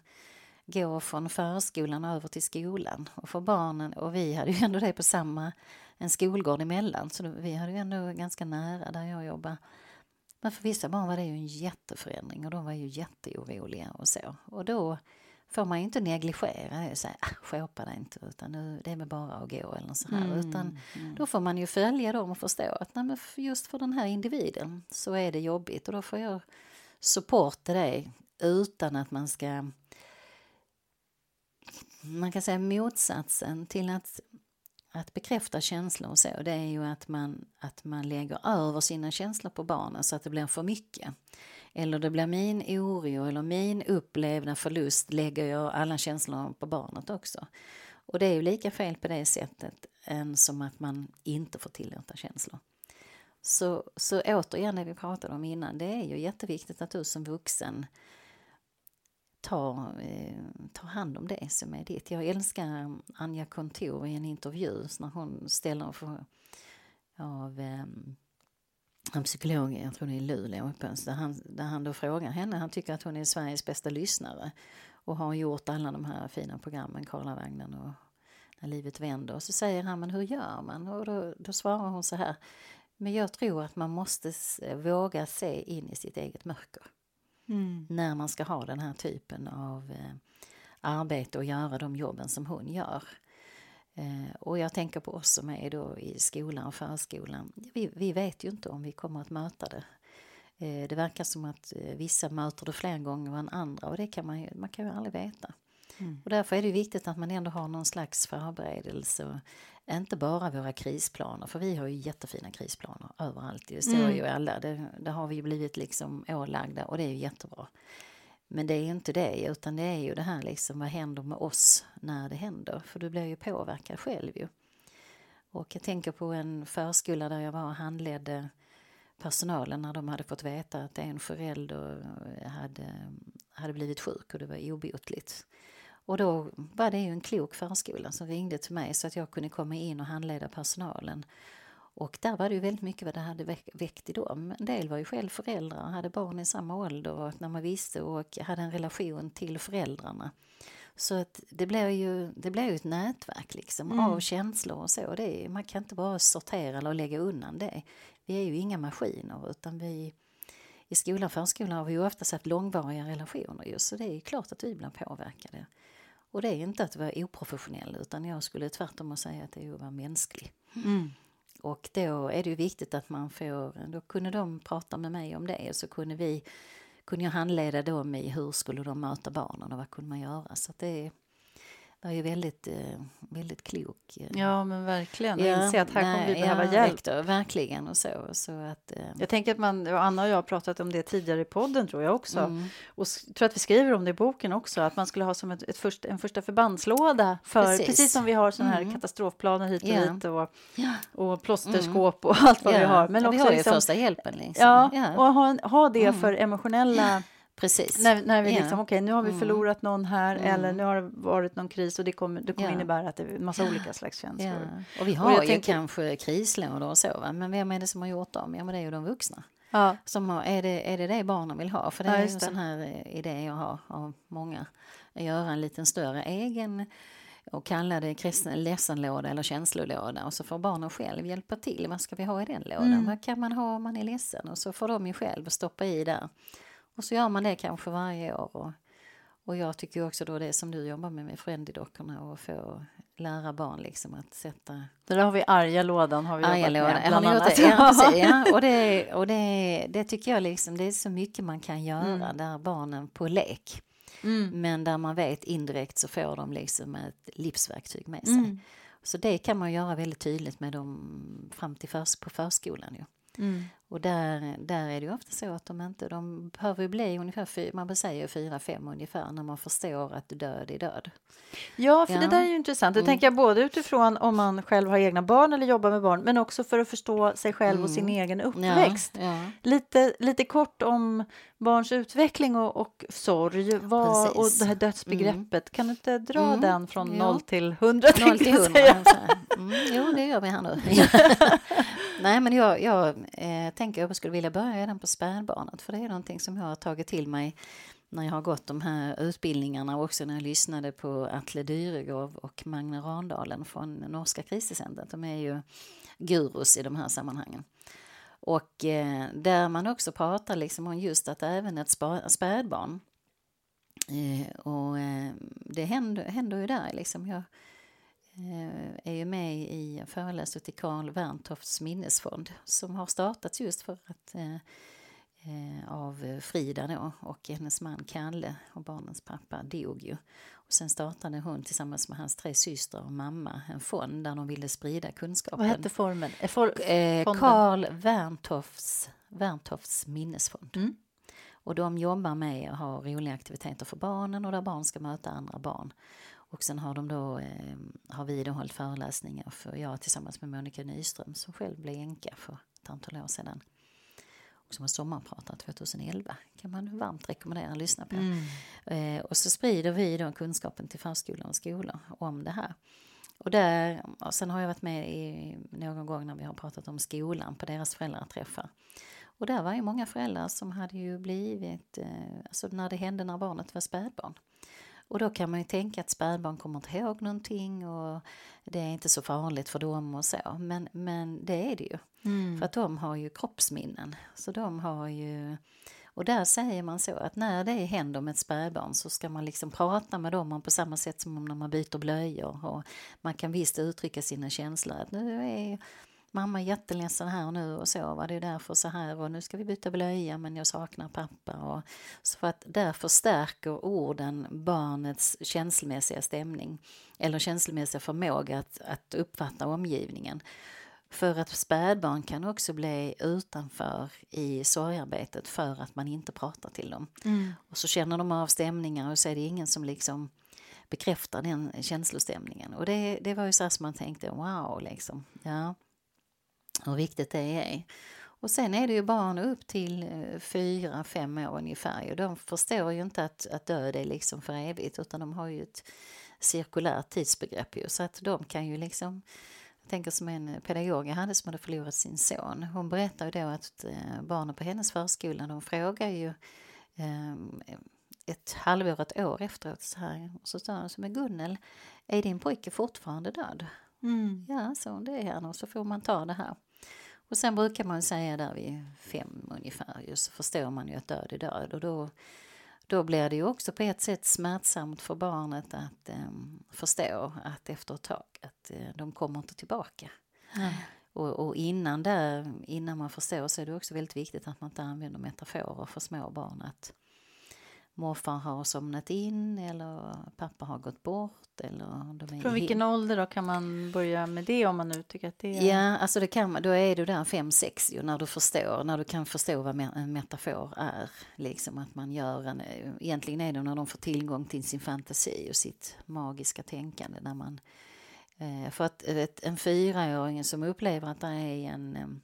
gå från förskolan över till skolan. Och för barnen, och vi hade ju ändå det på samma, en skolgård emellan, så vi hade ju ändå ganska nära där jag jobbar. Men för vissa barn var det ju en jätteförändring och de var ju jätteoroliga och så. Och då får man ju inte negligera och säga ah, skåpa dig inte utan nu, det är väl bara att gå eller så här. Mm, utan mm. då får man ju följa dem och förstå att nej, men just för den här individen så är det jobbigt och då får jag supporta dig utan att man ska man kan säga motsatsen till att, att bekräfta känslor och så, det är ju att man, att man lägger över sina känslor på barnen så att det blir för mycket. Eller det blir min oro eller min upplevda förlust lägger jag alla känslor på barnet också. Och det är ju lika fel på det sättet än som att man inte får tillåta känslor. Så, så återigen det vi pratade om innan, det är ju jätteviktigt att du som vuxen tar, eh, tar hand om det som är ditt. Jag älskar Anja Kontor i en intervju när hon ställer för, av eh, en psykolog, jag tror det är i Luleå, där han, där han då frågar henne, han tycker att hon är Sveriges bästa lyssnare och har gjort alla de här fina programmen, Karlavagnen och När livet vänder. Och så säger han, men hur gör man? Och då, då svarar hon så här, men jag tror att man måste våga se in i sitt eget mörker. Mm. När man ska ha den här typen av eh, arbete och göra de jobben som hon gör. Eh, och jag tänker på oss som är då i skolan och förskolan. Vi, vi vet ju inte om vi kommer att möta det. Eh, det verkar som att eh, vissa möter det fler gånger än andra och det kan man ju, man kan ju aldrig veta. Mm. Och därför är det viktigt att man ändå har någon slags förberedelse. Inte bara våra krisplaner, för vi har ju jättefina krisplaner överallt. Det står mm. ju alla, det, det har vi blivit liksom ålagda och det är ju jättebra. Men det är ju inte det, utan det är ju det här liksom, vad händer med oss när det händer? För du blir ju påverkad själv ju. Och jag tänker på en förskola där jag var och handledde personalen när de hade fått veta att en förälder eh, hade, eh, hade blivit sjuk och det var obotligt. Och då var det ju en klok förskola som ringde till mig så att jag kunde komma in och handleda personalen. Och där var det ju väldigt mycket vad det hade väckt i dem. En del var ju själv föräldrar, hade barn i samma ålder och när man visste och hade en relation till föräldrarna. Så att det blev ju, det blev ju ett nätverk liksom mm. av känslor och så. Det är, man kan inte bara sortera eller lägga undan det. Vi är ju inga maskiner utan vi i skolan och förskolan har vi ju oftast haft långvariga relationer just, så det är klart att vi blir påverkade. Och det är inte att vara oprofessionell utan jag skulle tvärtom säga att det är att vara mänsklig. Mm. Och då är det ju viktigt att man får, då kunde de prata med mig om det och så kunde vi, kunde jag handleda dem i hur skulle de möta barnen och vad kunde man göra. Så det var ju väldigt, eh, väldigt klok. Eh, ja, men verkligen. Ja, inse att här nej, kommer vi behöva ja, hjälp. Rektor, verkligen och så. så att, eh. Jag tänker att man, Anna och jag har pratat om det tidigare i podden tror jag också. Mm. Och tror att vi skriver om det i boken också, att man skulle ha som ett, ett först, en första förbandslåda för, precis, precis som vi har sådana här mm. katastrofplaner hit och ja. dit och, och plåsterskåp och allt vad vi har. Men också vi har ju liksom, första hjälpen. Liksom. Ja, och ha, ha det mm. för emotionella Precis. När, när vi liksom, okej, okay, nu har vi mm. förlorat någon här mm. eller nu har det varit någon kris och det kommer, det kommer ja. innebära att det är en massa olika slags känslor. Ja. Och vi har och ju tänker, kanske krislådor och så, va? men vem är det som har gjort dem? Ja, men det är ju de vuxna. Ja. Som har, är, det, är det det barnen vill ha? För det ja, är ju en sån här eh, idé jag har av många. Att göra en liten större egen och kalla det kristen ledsenlåda eller känslolåda och så får barnen själv hjälpa till. Vad ska vi ha i den lådan? Mm. Vad kan man ha om man är ledsen? Och så får de ju själv stoppa i där. Och så gör man det kanske varje år. Och, och jag tycker också då det som du jobbar med med Friendly-dockorna och få lära barn liksom att sätta... Det där har vi arga lådan har vi arga jobbat med. Bland annat. Det? Ja, precis, ja. Och, det, och det, det tycker jag liksom, det är så mycket man kan göra mm. där barnen på lek. Mm. Men där man vet indirekt så får de liksom ett livsverktyg med sig. Mm. Så det kan man göra väldigt tydligt med dem fram till förs på förskolan. Ju. Mm. Och där, där är det ofta så att de inte, de behöver bli ungefär, man säger fyra, fem ungefär när man förstår att död är död. Ja, för ja. det där är ju intressant. Det mm. tänker jag både utifrån om man själv har egna barn eller jobbar med barn, men också för att förstå sig själv mm. och sin mm. egen uppväxt. Ja, ja. Lite, lite kort om barns utveckling och, och sorg vad, och det här dödsbegreppet. Mm. Kan du inte dra mm. den från noll till hundra? Noll till hundra. Mm, jo, det gör vi här nu. Nej, men jag, jag eh, tänker att jag skulle vilja börja redan på spädbarnet för det är någonting som jag har tagit till mig när jag har gått de här utbildningarna och också när jag lyssnade på Atle Dyregård och Magne Randalen från Norska kriscentret. De är ju gurus i de här sammanhangen. Och eh, där man också pratar liksom om just att även ett spädbarn eh, och eh, det händer, händer ju där liksom. Jag, är ju med i föreläsare till Karl Werntofts minnesfond som har startats just för att eh, eh, av Frida då och hennes man Kalle och barnens pappa dog ju. Och sen startade hon tillsammans med hans tre systrar och mamma en fond där de ville sprida kunskapen. Vad hette formen? For, Karl Werntofts, Werntofts minnesfond. Mm. Och de jobbar med att ha roliga aktiviteter för barnen och där barn ska möta andra barn. Och sen har, de då, eh, har vi då hållit föreläsningar för jag tillsammans med Monica Nyström som själv blev änka för ett antal år sedan. Och som har sommarpratat 2011. kan man varmt rekommendera att lyssna på. Mm. Eh, och så sprider vi då kunskapen till förskolan och skolor om det här. Och, där, och sen har jag varit med i någon gång när vi har pratat om skolan på deras föräldraträffar. Och där var ju många föräldrar som hade ju blivit, eh, alltså när det hände när barnet var spädbarn. Och då kan man ju tänka att spädbarn kommer inte ihåg någonting och det är inte så farligt för dem och så. Men, men det är det ju. Mm. För att de har ju kroppsminnen. Så de har ju... Och där säger man så att när det händer med ett spädbarn så ska man liksom prata med dem på samma sätt som när man byter blöjor. Och man kan visst uttrycka sina känslor. Att nu är mamma är jätteledsen här nu och så var det därför så här och nu ska vi byta blöja men jag saknar pappa och så för att där förstärker orden barnets känslomässiga stämning eller känslomässiga förmåga att, att uppfatta omgivningen. För att spädbarn kan också bli utanför i sorgarbetet för att man inte pratar till dem. Mm. Och så känner de av stämningar och så är det ingen som liksom bekräftar den känslostämningen. Och det, det var ju så man tänkte, wow, liksom. Ja hur viktigt det är. Och sen är det ju barn upp till eh, fyra, fem år ungefär. Och de förstår ju inte att, att död är liksom för evigt utan de har ju ett cirkulärt tidsbegrepp ju. Så att de kan ju liksom jag tänker som en pedagog jag hade som hade förlorat sin son. Hon berättade då att eh, barnen på hennes förskola de frågar ju eh, ett halvår, ett år efteråt så här. Och så sa hon som är Gunnel, är din pojke fortfarande död? Mm. Ja, så det är han och så får man ta det här. Och sen brukar man säga där vid fem ungefär, just så förstår man ju att död är död och då, då blir det ju också på ett sätt smärtsamt för barnet att um, förstå att efter ett tag att uh, de kommer inte tillbaka. Mm. Och, och, innan, där, innan man förstår så är det också väldigt viktigt att man inte använder metaforer för små barn. Att morfar har somnat in eller pappa har gått bort. Eller de är Från vilken ålder då kan man börja med det om man nu tycker att det är... Ja, alltså det kan då är du där 5-6 när du förstår, när du kan förstå vad en metafor är. Liksom att man gör en, egentligen är det när de får tillgång till sin fantasi och sitt magiska tänkande. När man, eh, för att en fyraåring som upplever att det är en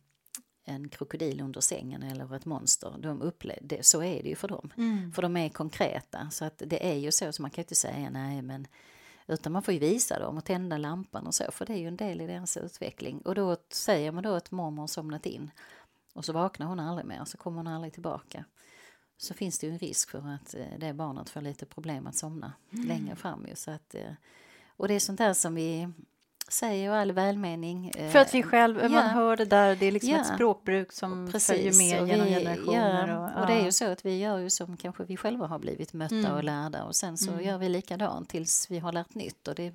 en krokodil under sängen eller ett monster. De upplever, så är det ju för dem. Mm. För de är konkreta. Så att det är ju så, så man kan inte säga nej men utan man får ju visa dem och tända lampan och så, för det är ju en del i deras utveckling. Och då säger man då att mormor har somnat in och så vaknar hon aldrig mer, så kommer hon aldrig tillbaka. Så finns det ju en risk för att eh, det barnet får lite problem att somna mm. längre fram. Ju, så att, eh, och det är sånt där som vi säger all välmening. För att vi eh, själv, ja. man hör det där, det är liksom ja. ett språkbruk som Precis. följer med genom vi, generationer. Ja. Och, och, det är ju så att vi gör ju som kanske vi själva har blivit mötta mm. och lärda och sen så mm. gör vi likadant tills vi har lärt nytt och det,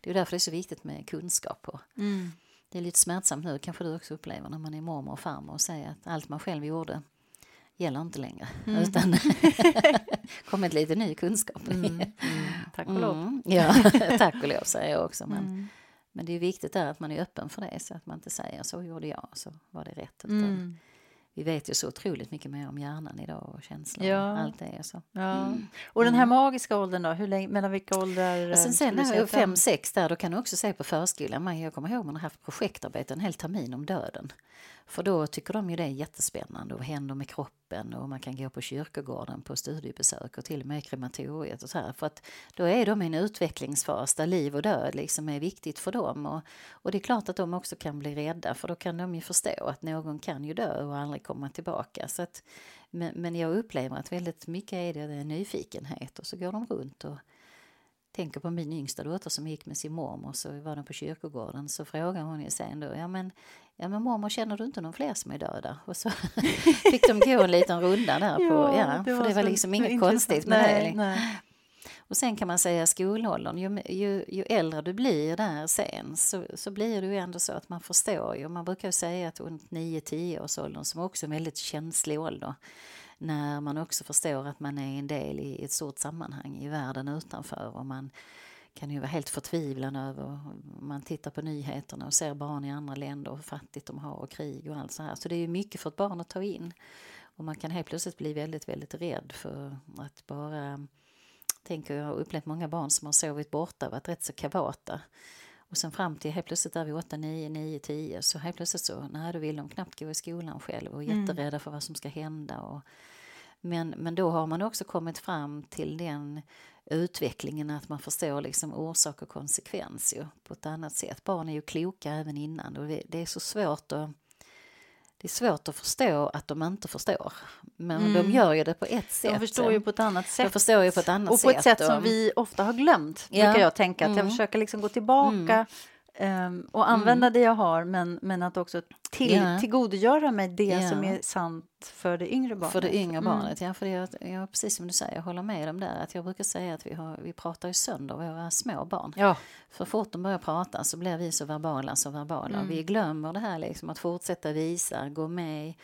det är därför det är så viktigt med kunskap. Och, mm. Det är lite smärtsamt nu, kanske du också upplever när man är mormor och farmor och säger att allt man själv gjorde gäller inte längre mm. utan kommit lite ny kunskap. Mm. Tack och lov. Mm. Ja, tack och lov säger jag också. Men, men det är viktigt där att man är öppen för det så att man inte säger så gjorde jag så var det rätt. Utan mm. Vi vet ju så otroligt mycket mer om hjärnan idag och känslor ja. och allt det. Så. Ja. Mm. Och den här mm. magiska åldern då, hur länge, mellan vilka åldrar? Sen, sen när fem, sex där, då kan du också se på förskolan. Jag kommer ihåg man har haft projektarbete en hel termin om döden. För då tycker de ju det är jättespännande och vad händer med kroppen och man kan gå på kyrkogården på studiebesök och till och med krematoriet och så här. För att då är de i en utvecklingsfas där liv och död liksom är viktigt för dem och, och det är klart att de också kan bli rädda för då kan de ju förstå att någon kan ju dö och aldrig komma tillbaka. Så att, men, men jag upplever att väldigt mycket är det, det är nyfikenhet och så går de runt och tänker på min yngsta dotter som gick med sin mormor så var de på kyrkogården så frågar hon ju sen då, ja men, ja men mormor känner du inte någon fler som är döda? Och så fick de gå en liten runda där på, ja, ja det för det var liksom inget konstigt med nej, det. Nej. Och sen kan man säga skolåldern, ju, ju, ju, äldre du blir där sen så, så blir det ju ändå så att man förstår ju, man brukar ju säga att runt 9-10 års åldern som också är en väldigt känslig ålder när man också förstår att man är en del i ett stort sammanhang i världen utanför och man kan ju vara helt förtvivlad över man tittar på nyheterna och ser barn i andra länder och hur fattigt de har och krig och allt så här. Så det är ju mycket för ett barn att ta in. Och man kan helt plötsligt bli väldigt, väldigt rädd för att bara tänker jag har upplevt många barn som har sovit borta, varit rätt så kavata. Och sen fram till helt plötsligt där vid 8, 9, 9, 10 så helt plötsligt så, nej då vill de knappt gå i skolan själv och mm. jätterädda för vad som ska hända. Och, men, men då har man också kommit fram till den utvecklingen att man förstår liksom orsak och konsekvens ju, på ett annat sätt. Barn är ju kloka även innan och det är så svårt att det är svårt att förstå att de inte förstår. Men mm. de gör ju det på ett sätt. De förstår ju på ett annat sätt. De förstår ju på ett annat och på ett sätt, sätt som vi ofta har glömt, ja. brukar jag tänka. Att mm. jag försöker liksom gå tillbaka mm. Um, och använda mm. det jag har, men, men att också till, ja. tillgodogöra mig det ja. som är sant för det yngre barnet. För det yngre mm. barnet, ja. För det, ja, precis som du säger, jag håller med om det. Att jag brukar säga att vi, har, vi pratar ju sönder våra små barn. Ja. För fort de börjar prata så blir vi så verbala, så verbala. Mm. Vi glömmer det här liksom, att fortsätta visa, gå med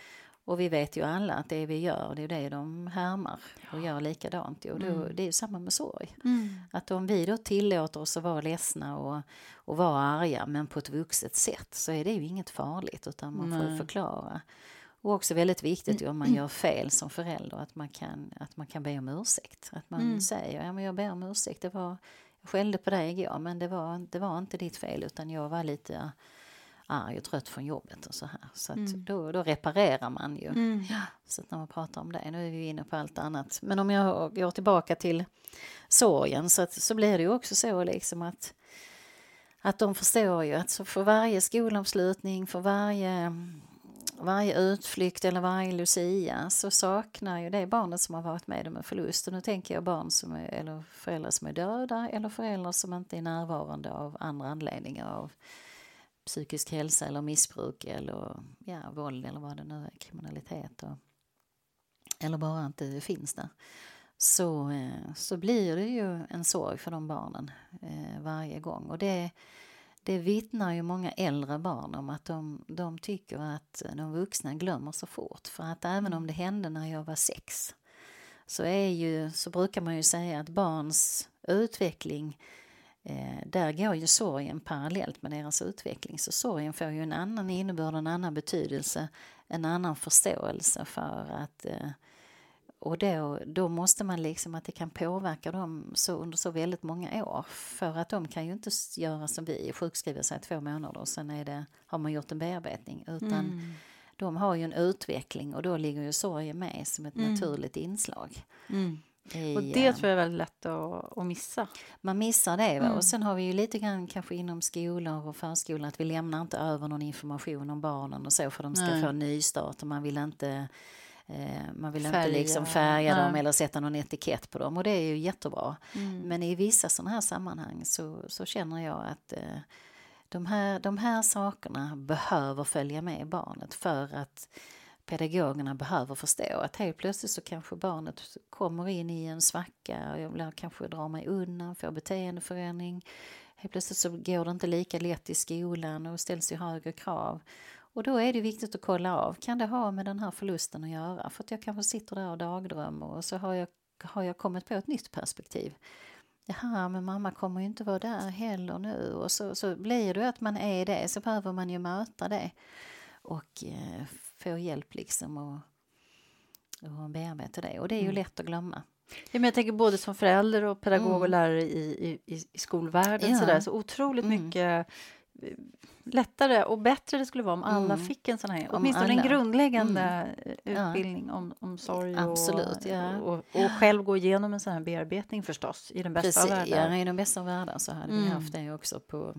och vi vet ju alla att det vi gör, det är det de härmar och gör likadant. Och då, mm. Det är ju samma med sorg. Mm. Att om vi då tillåter oss att vara ledsna och, och vara arga men på ett vuxet sätt så är det ju inget farligt utan man får förklara. Och också väldigt viktigt om man gör fel som förälder att man kan, att man kan be om ursäkt. Att man mm. säger ja, men jag ber om ursäkt, det var, jag skällde på dig igår men det var, det var inte ditt fel utan jag var lite arg och trött från jobbet och så här. Så mm. då, då reparerar man ju. Mm. Så att när man pratar om det, nu är vi inne på allt annat. Men om jag går tillbaka till sorgen så, att, så blir det ju också så liksom att att de förstår ju att så för varje skolavslutning, för varje, varje utflykt eller varje lucia så saknar ju det barnet som har varit med om en förlust. Och nu tänker jag barn som är, eller föräldrar som är döda eller föräldrar som inte är närvarande av andra anledningar. Av psykisk hälsa eller missbruk eller ja, våld eller vad det nu är, kriminalitet och, eller bara inte finns där så, eh, så blir det ju en sorg för de barnen eh, varje gång. Och det, det vittnar ju många äldre barn om att de, de tycker att de vuxna glömmer så fort. För att även om det hände när jag var sex så, är ju, så brukar man ju säga att barns utveckling där går ju sorgen parallellt med deras utveckling. Så sorgen får ju en annan innebörd, en annan betydelse, en annan förståelse för att eh, och då, då måste man liksom att det kan påverka dem så under så väldigt många år. För att de kan ju inte göra som vi, sjukskriva sig två månader och sen är det, har man gjort en bearbetning. Utan mm. de har ju en utveckling och då ligger ju sorgen med som ett mm. naturligt inslag. Mm. I, och det tror jag är väldigt lätt att, att missa. Man missar det. Va? Och mm. sen har vi ju lite grann kanske inom skolor och förskolan att vi lämnar inte över någon information om barnen och så för de ska Nej. få en nystart och man vill inte Eh, man vill färga. inte liksom färga Nej. dem eller sätta någon etikett på dem och det är ju jättebra. Mm. Men i vissa sådana här sammanhang så, så känner jag att eh, de, här, de här sakerna behöver följa med barnet för att pedagogerna behöver förstå att helt plötsligt så kanske barnet kommer in i en svacka och jag kanske drar mig undan, får beteendeförändring. Helt plötsligt så går det inte lika lätt i skolan och ställs ju högre krav. Och då är det viktigt att kolla av, kan det ha med den här förlusten att göra? För att jag kanske sitter där och dagdrömmer och så har jag, har jag kommit på ett nytt perspektiv. Jaha, men mamma kommer ju inte vara där heller nu. Och så, så blir det att man är det, så behöver man ju möta det. Och eh, få hjälp liksom och, och bearbeta det. Och det är ju mm. lätt att glömma. Ja, men jag tänker både som förälder och pedagog mm. och lärare i, i, i skolvärlden. Ja. Så, där, så otroligt mm. mycket lättare och bättre det skulle vara om alla mm. fick en sån här, om åtminstone alla. en grundläggande mm. utbildning ja. om, om sorg Absolut, och, ja. och, och, själv gå igenom en sån här bearbetning förstås, i den bästa Precis, av världar. Ja, i den bästa av världar så hade mm. vi haft det också på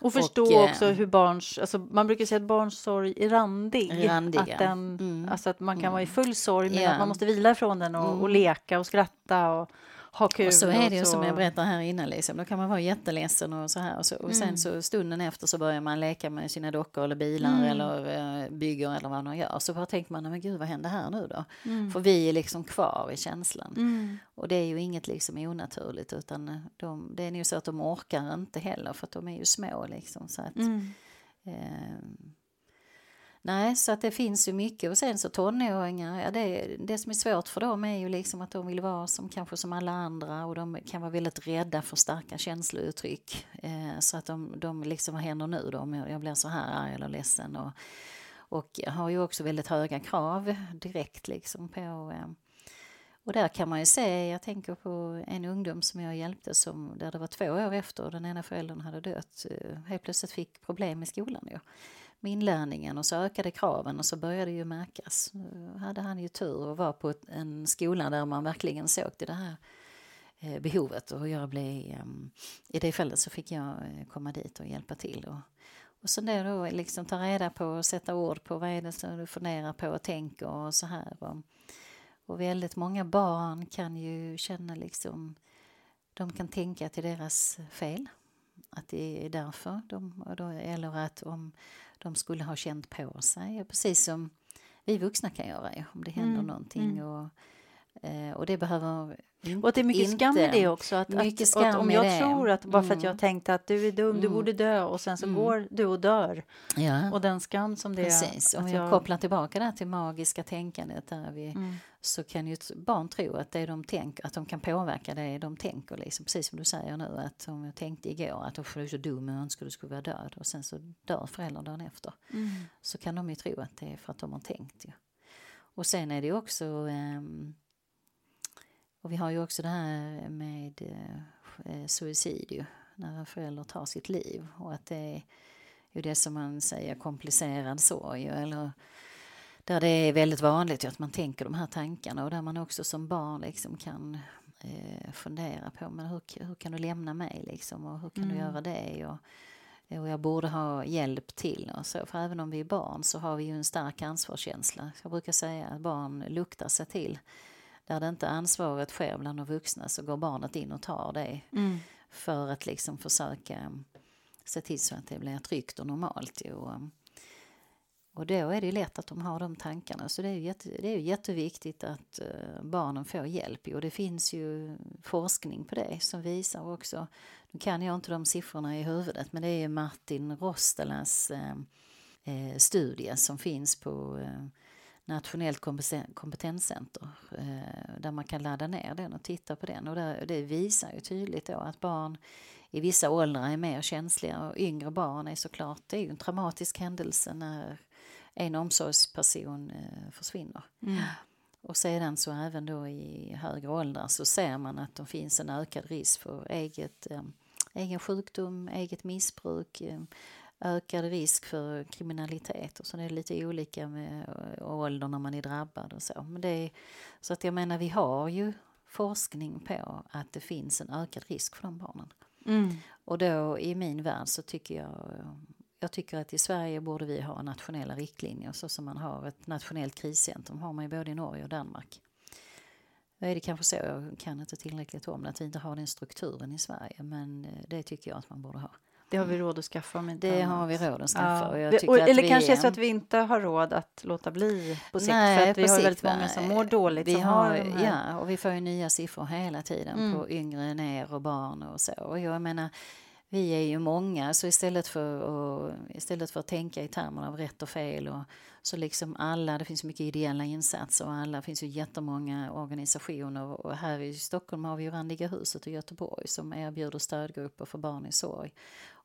och förstå och, eh, också hur barns, alltså man brukar säga att barns sorg är randig. randig att, den, mm. alltså att man kan vara i full sorg men yeah. att man måste vila ifrån den och, och mm. leka och skratta och ha kul. Och så är det ju som jag berättade här innan, liksom. då kan man vara jätteledsen och så här. Och, så, och sen mm. så stunden efter så börjar man leka med sina dockor eller bilar mm. eller uh, bygger eller vad man gör. Så bara tänker man, men gud vad händer här nu då? Mm. För vi är liksom kvar i känslan. Mm. Och det är ju inget liksom onaturligt utan eh, de, det är nog så att de orkar inte heller för att de är ju små liksom. Så att, eh, Nej, så att det finns ju mycket. Och sen så tonåringar, ja, det, det som är svårt för dem är ju liksom att de vill vara som kanske som alla andra och de kan vara väldigt rädda för starka känslouttryck. Eh, så att de, de liksom, vad händer nu då om jag, blir så här arg eller ledsen? Och, och har ju också väldigt höga krav direkt liksom på eh, och där kan man ju se, jag tänker på en ungdom som jag hjälpte som, där det var två år efter den ena föräldern hade dött, eh, helt plötsligt fick problem i skolan. Ja med inlärningen och så ökade kraven och så började det ju märkas. Nu hade han ju tur och var på en skola där man verkligen såg till det här eh, behovet och jag blev, ehm, i det fallet så fick jag eh, komma dit och hjälpa till. Och, och sen det då liksom ta reda på och sätta ord på vad är det som du funderar på och tänker och så här. Och, och väldigt många barn kan ju känna liksom, de kan tänka till deras fel. Att det är därför de, eller att om de skulle ha känt på sig. Precis som vi vuxna kan göra om det händer mm. någonting. Mm. Och, och det behöver och det är mycket inte, skam i det också. Att, att, att om jag tror att bara för att jag mm. tänkte att du är dum, mm. du borde dö och sen så mm. går du och dör. Ja. Och den skam som det Precis. är. Om jag, jag kopplar tillbaka där till magiska tänkandet där vi, mm. så kan ju barn tro att det de tänker, att de kan påverka det de tänker. Liksom. Precis som du säger nu, att om jag tänkte igår att du är så dum, jag önskar du skulle vara död och sen så dör föräldern dagen efter. Mm. Så kan de ju tro att det är för att de har tänkt. Ja. Och sen är det också um, och vi har ju också det här med eh, suicid ju, när en förälder tar sitt liv. Och att det är ju det som man säger komplicerad sorg eller där det är väldigt vanligt att man tänker de här tankarna. Och där man också som barn liksom kan eh, fundera på men hur, hur kan du lämna mig liksom? Och hur kan mm. du göra det? Och, och jag borde ha hjälp till och så. För även om vi är barn så har vi ju en stark ansvarskänsla. Jag brukar säga att barn luktar sig till där det inte ansvaret sker bland de vuxna så går barnet in och tar det mm. för att liksom försöka se till så att det blir tryggt och normalt. Och, och då är det lätt att de har de tankarna. Så det är, jätte, det är jätteviktigt att uh, barnen får hjälp. Och det finns ju forskning på det som visar också, nu kan jag inte de siffrorna i huvudet, men det är Martin Rostelas uh, uh, studie som finns på Nationellt kompetenscenter där man kan ladda ner den och titta på den. Och det visar ju tydligt då att barn i vissa åldrar är mer känsliga och yngre barn är såklart, det är ju en traumatisk händelse när en omsorgsperson eh, försvinner. Mm. Och sedan så även då i högre åldrar så ser man att det finns en ökad risk för eget, eh, egen sjukdom, eget missbruk, eh, ökad risk för kriminalitet och så det är lite olika med ålder när man är drabbad och så. Men det är, så att jag menar vi har ju forskning på att det finns en ökad risk för de barnen. Mm. Och då i min värld så tycker jag jag tycker att i Sverige borde vi ha nationella riktlinjer så som man har ett nationellt kriscentrum har man ju både i Norge och Danmark. Då är det kanske så, jag kan inte tillräckligt om det, att vi inte har den strukturen i Sverige men eh, det tycker jag att man borde ha. Det har vi råd att skaffa. Om det har vi råd att skaffa. Ja. Och eller vi, kanske är så att vi inte har råd att låta bli på sikt. Nej, för att vi har sikt, väldigt många som mår dåligt. Vi har, ja, och vi får ju nya siffror hela tiden mm. på yngre ner och barn och så. Och jag menar, vi är ju många, så istället för, att, istället för att tänka i termer av rätt och fel och så liksom alla, det finns mycket ideella insatser och alla, det finns ju jättemånga organisationer och här i Stockholm har vi ju Randiga huset och Göteborg som erbjuder stödgrupper för barn i sorg.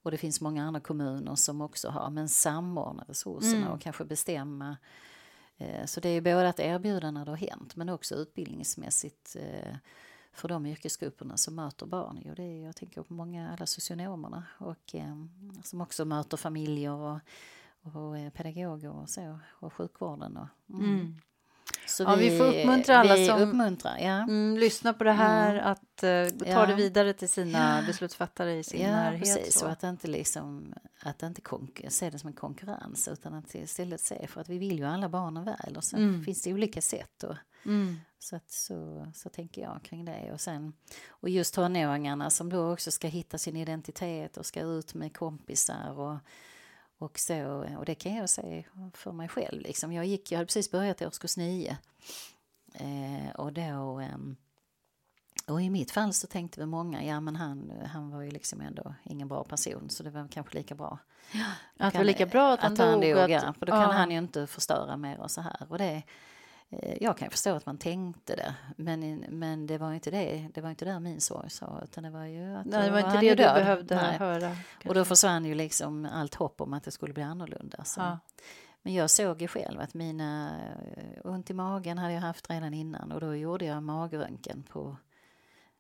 Och det finns många andra kommuner som också har, men samordna resurserna mm. och kanske bestämma. Eh, så det är både att erbjuda när det har hänt men också utbildningsmässigt eh, för de yrkesgrupperna som möter barn. Jo, det är, jag tänker på många, alla socionomerna och, eh, som också möter familjer och, och pedagoger och så, och sjukvården. Och, mm. Mm. Så ja, vi, vi, får uppmuntra alla som uppmuntrar, ja. mm, lyssnar på det här mm. att uh, ta ja. det vidare till sina beslutsfattare i sin ja, närhet. Precis, så. att inte, liksom, att inte se det som en konkurrens utan att istället se för att vi vill ju alla barnen väl och sen mm. finns det olika sätt. Och, mm. Så, att, så, så tänker jag kring det. Och, sen, och just tonåringarna som då också ska hitta sin identitet och ska ut med kompisar och och, så, och det kan jag säga för mig själv. Liksom. Jag, gick, jag hade precis börjat i årskurs nio. Eh, och då... Eh, och i mitt fall så tänkte vi många, ja men han, han var ju liksom ändå ingen bra person så det var kanske lika bra. Att det var lika bra att han, att han dog? dog ja, för då kan ja. han ju inte förstöra mer och så här. Och det, jag kan förstå att man tänkte det, men, men det var inte det. Det var inte där min sorg sa, utan det var ju att Nej, det var inte det du behövde Nej. höra. Kanske. Och då försvann ju liksom allt hopp om att det skulle bli annorlunda. Så. Ja. Men jag såg ju själv att mina eh, ont i magen hade jag haft redan innan och då gjorde jag magröntgen på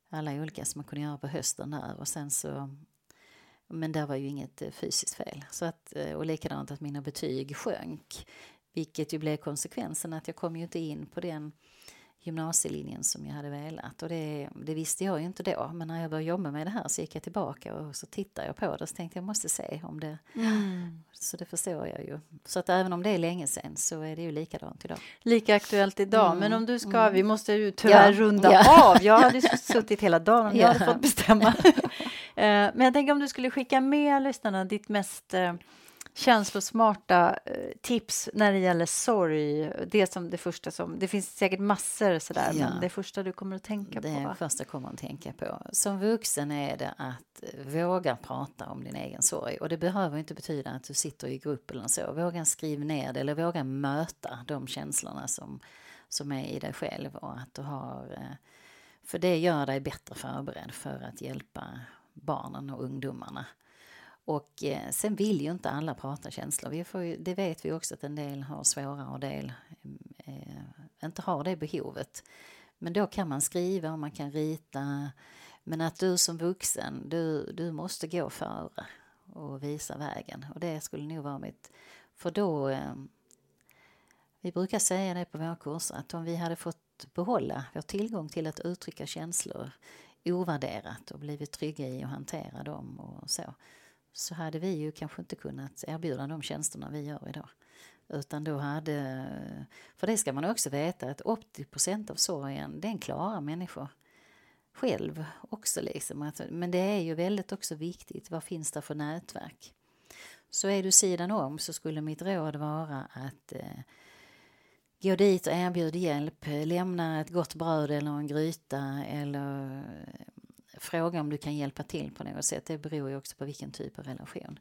alla olika som man kunde göra på hösten där och sen så men där var ju inget eh, fysiskt fel. Så att, och likadant att mina betyg sjönk. Vilket ju blev konsekvensen att jag kom ju inte in på den gymnasielinjen som jag hade velat. Och det, det, visste jag ju inte då. Men när jag började jobba med det här så gick jag tillbaka och så tittade jag på det och så tänkte jag måste se om det... Mm. Så det förstår jag ju. Så att även om det är länge sedan så är det ju likadant idag. Lika aktuellt idag. Mm. Men om du ska, mm. vi måste ju tyvärr ja. runda ja. av. Jag hade suttit hela dagen om jag hade fått bestämma. Eh, men jag tänker om du skulle skicka med lyssnarna ditt mest eh, känslosmarta eh, tips när det gäller sorg? Det som det första som, det finns säkert massor sådär, ja. men det första du kommer att tänka det på? Det första jag kommer att tänka på. Som vuxen är det att våga prata om din egen sorg. Och det behöver inte betyda att du sitter i grupp eller så. Våga skriva ner det eller våga möta de känslorna som, som är i dig själv och att du har eh, för det gör dig bättre förberedd för att hjälpa barnen och ungdomarna och eh, sen vill ju inte alla prata känslor. Vi får ju, det vet vi också att en del har svårare och en del eh, inte har det behovet. Men då kan man skriva och man kan rita. Men att du som vuxen, du, du måste gå före och visa vägen. Och det skulle nog vara mitt... För då... Eh, vi brukar säga det på våra kurser att om vi hade fått behålla vår tillgång till att uttrycka känslor ovärderat och blivit trygga i att hantera dem och så så hade vi ju kanske inte kunnat erbjuda de tjänsterna vi gör idag. Utan då hade, för det ska man också veta att 80% av sorgen den klarar människor. själv också. Liksom. Alltså, men det är ju väldigt också viktigt, vad finns det för nätverk? Så är du sidan om så skulle mitt råd vara att eh, gå dit och erbjud hjälp, lämna ett gott bröd eller en gryta eller fråga om du kan hjälpa till på något sätt. Det beror ju också på vilken typ av relation.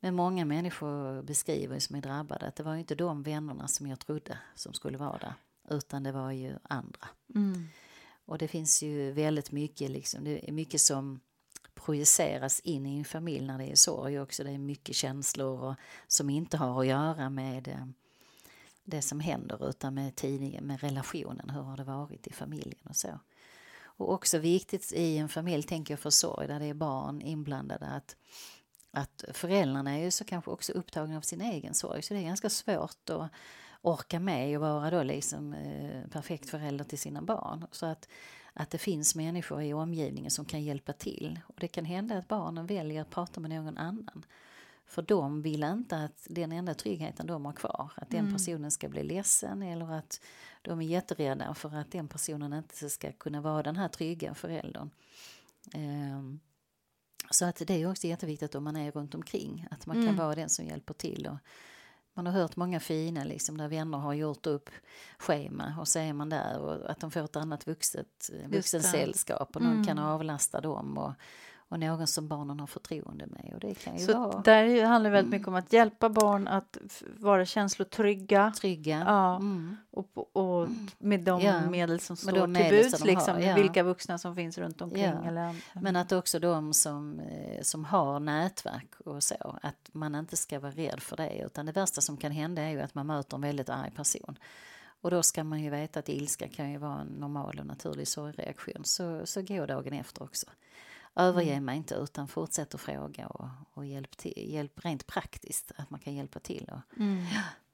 Men många människor beskriver som är drabbade att det var inte de vännerna som jag trodde som skulle vara där, utan det var ju andra. Mm. Och det finns ju väldigt mycket, liksom, det är mycket som projiceras in i en familj när det är sorg också. Det är mycket känslor och, som inte har att göra med eh, det som händer utan med tidningen, med relationen, hur har det varit i familjen och så. Och också viktigt i en familj, tänker jag för sorg, där det är barn inblandade, att, att föräldrarna är ju så kanske också upptagna av sin egen sorg, så det är ganska svårt att orka med och vara då liksom eh, perfekt förälder till sina barn. Så att, att det finns människor i omgivningen som kan hjälpa till. Och det kan hända att barnen väljer att prata med någon annan. För de vill inte att den enda tryggheten de har kvar, att den mm. personen ska bli ledsen eller att de är jätterädda för att den personen inte ska kunna vara den här trygga föräldern. Um, så att det är också jätteviktigt om man är runt omkring, att man mm. kan vara den som hjälper till. Och man har hört många fina liksom, där vänner har gjort upp schema och så är man där och att de får ett annat vuxet, vuxensällskap och någon mm. kan avlasta dem. Och, och någon som barnen har förtroende med. Och det kan ju så vara... där handlar det väldigt mycket om att hjälpa barn att vara känslotrygga. Trygga. Ja. Mm. Och, och, med de ja. medel som står till buds, liksom, ja. vilka vuxna som finns runt omkring. Ja. Eller, Men att också de som, eh, som har nätverk och så, att man inte ska vara rädd för det. Utan det värsta som kan hända är ju att man möter en väldigt arg person. Och då ska man ju veta att ilska kan ju vara en normal och naturlig sorgreaktion. Så, så gå dagen efter också. Överge mm. mig inte utan fortsätt att fråga och, och hjälp, till, hjälp rent praktiskt, att man kan hjälpa till. Och, mm.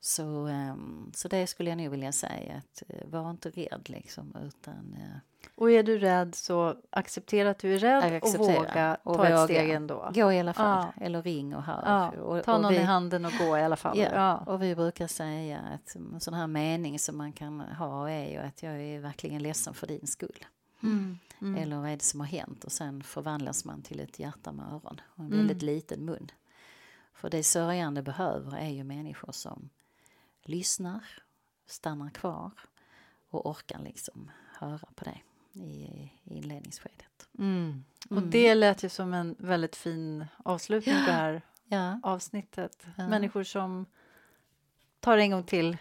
så, um, så det skulle jag nog vilja säga, att uh, var inte rädd liksom, utan uh, och är du rädd så acceptera att du är rädd och våga och ta våga. ett steg ändå. Gå i alla fall, ja. eller ring och hör. Ja. Och, ta någon vi, i handen och gå i alla fall. Ja. ja. Och vi brukar säga att en sån här mening som man kan ha är ju att jag är verkligen ledsen för din skull. Mm. Mm. Eller vad är det som har hänt? Och sen förvandlas man till ett hjärta med öron och en mm. väldigt liten mun. För det sörjande behöver är ju människor som lyssnar, stannar kvar och orkar liksom höra på det i, inledningsskedet. Mm. Och mm. det lät ju som en väldigt fin avslutning på det här ja. avsnittet. Ja. Människor som tar en gång till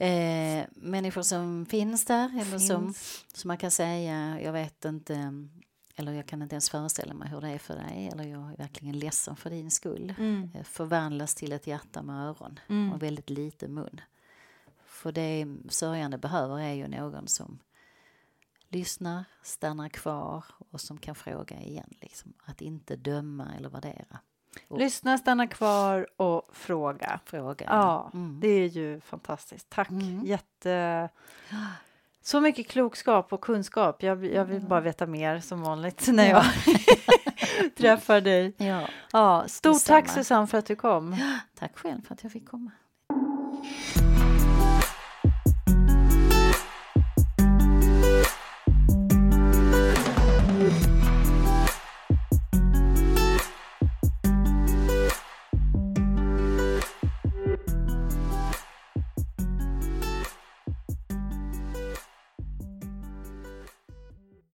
eh, människor som finns där eller finns. Som, som man kan säga, jag vet inte eller jag kan inte ens föreställa mig hur det är för dig eller jag är verkligen ledsen för din skull. Mm. Eh, förvandlas till ett hjärta med öron mm. och väldigt liten mun. För det sörjande behöver är ju någon som lyssnar, stannar kvar och som kan fråga igen. Liksom. Att inte döma eller värdera. Lyssna, stanna kvar och fråga. Fråga. Ja, mm. det är ju fantastiskt. Tack. Mm. Jätte... Så mycket klokskap och kunskap. Jag, jag vill bara veta mer som vanligt när jag träffar dig. Ja. Ja, stort tack Susanne för att du kom. Tack själv för att jag fick komma.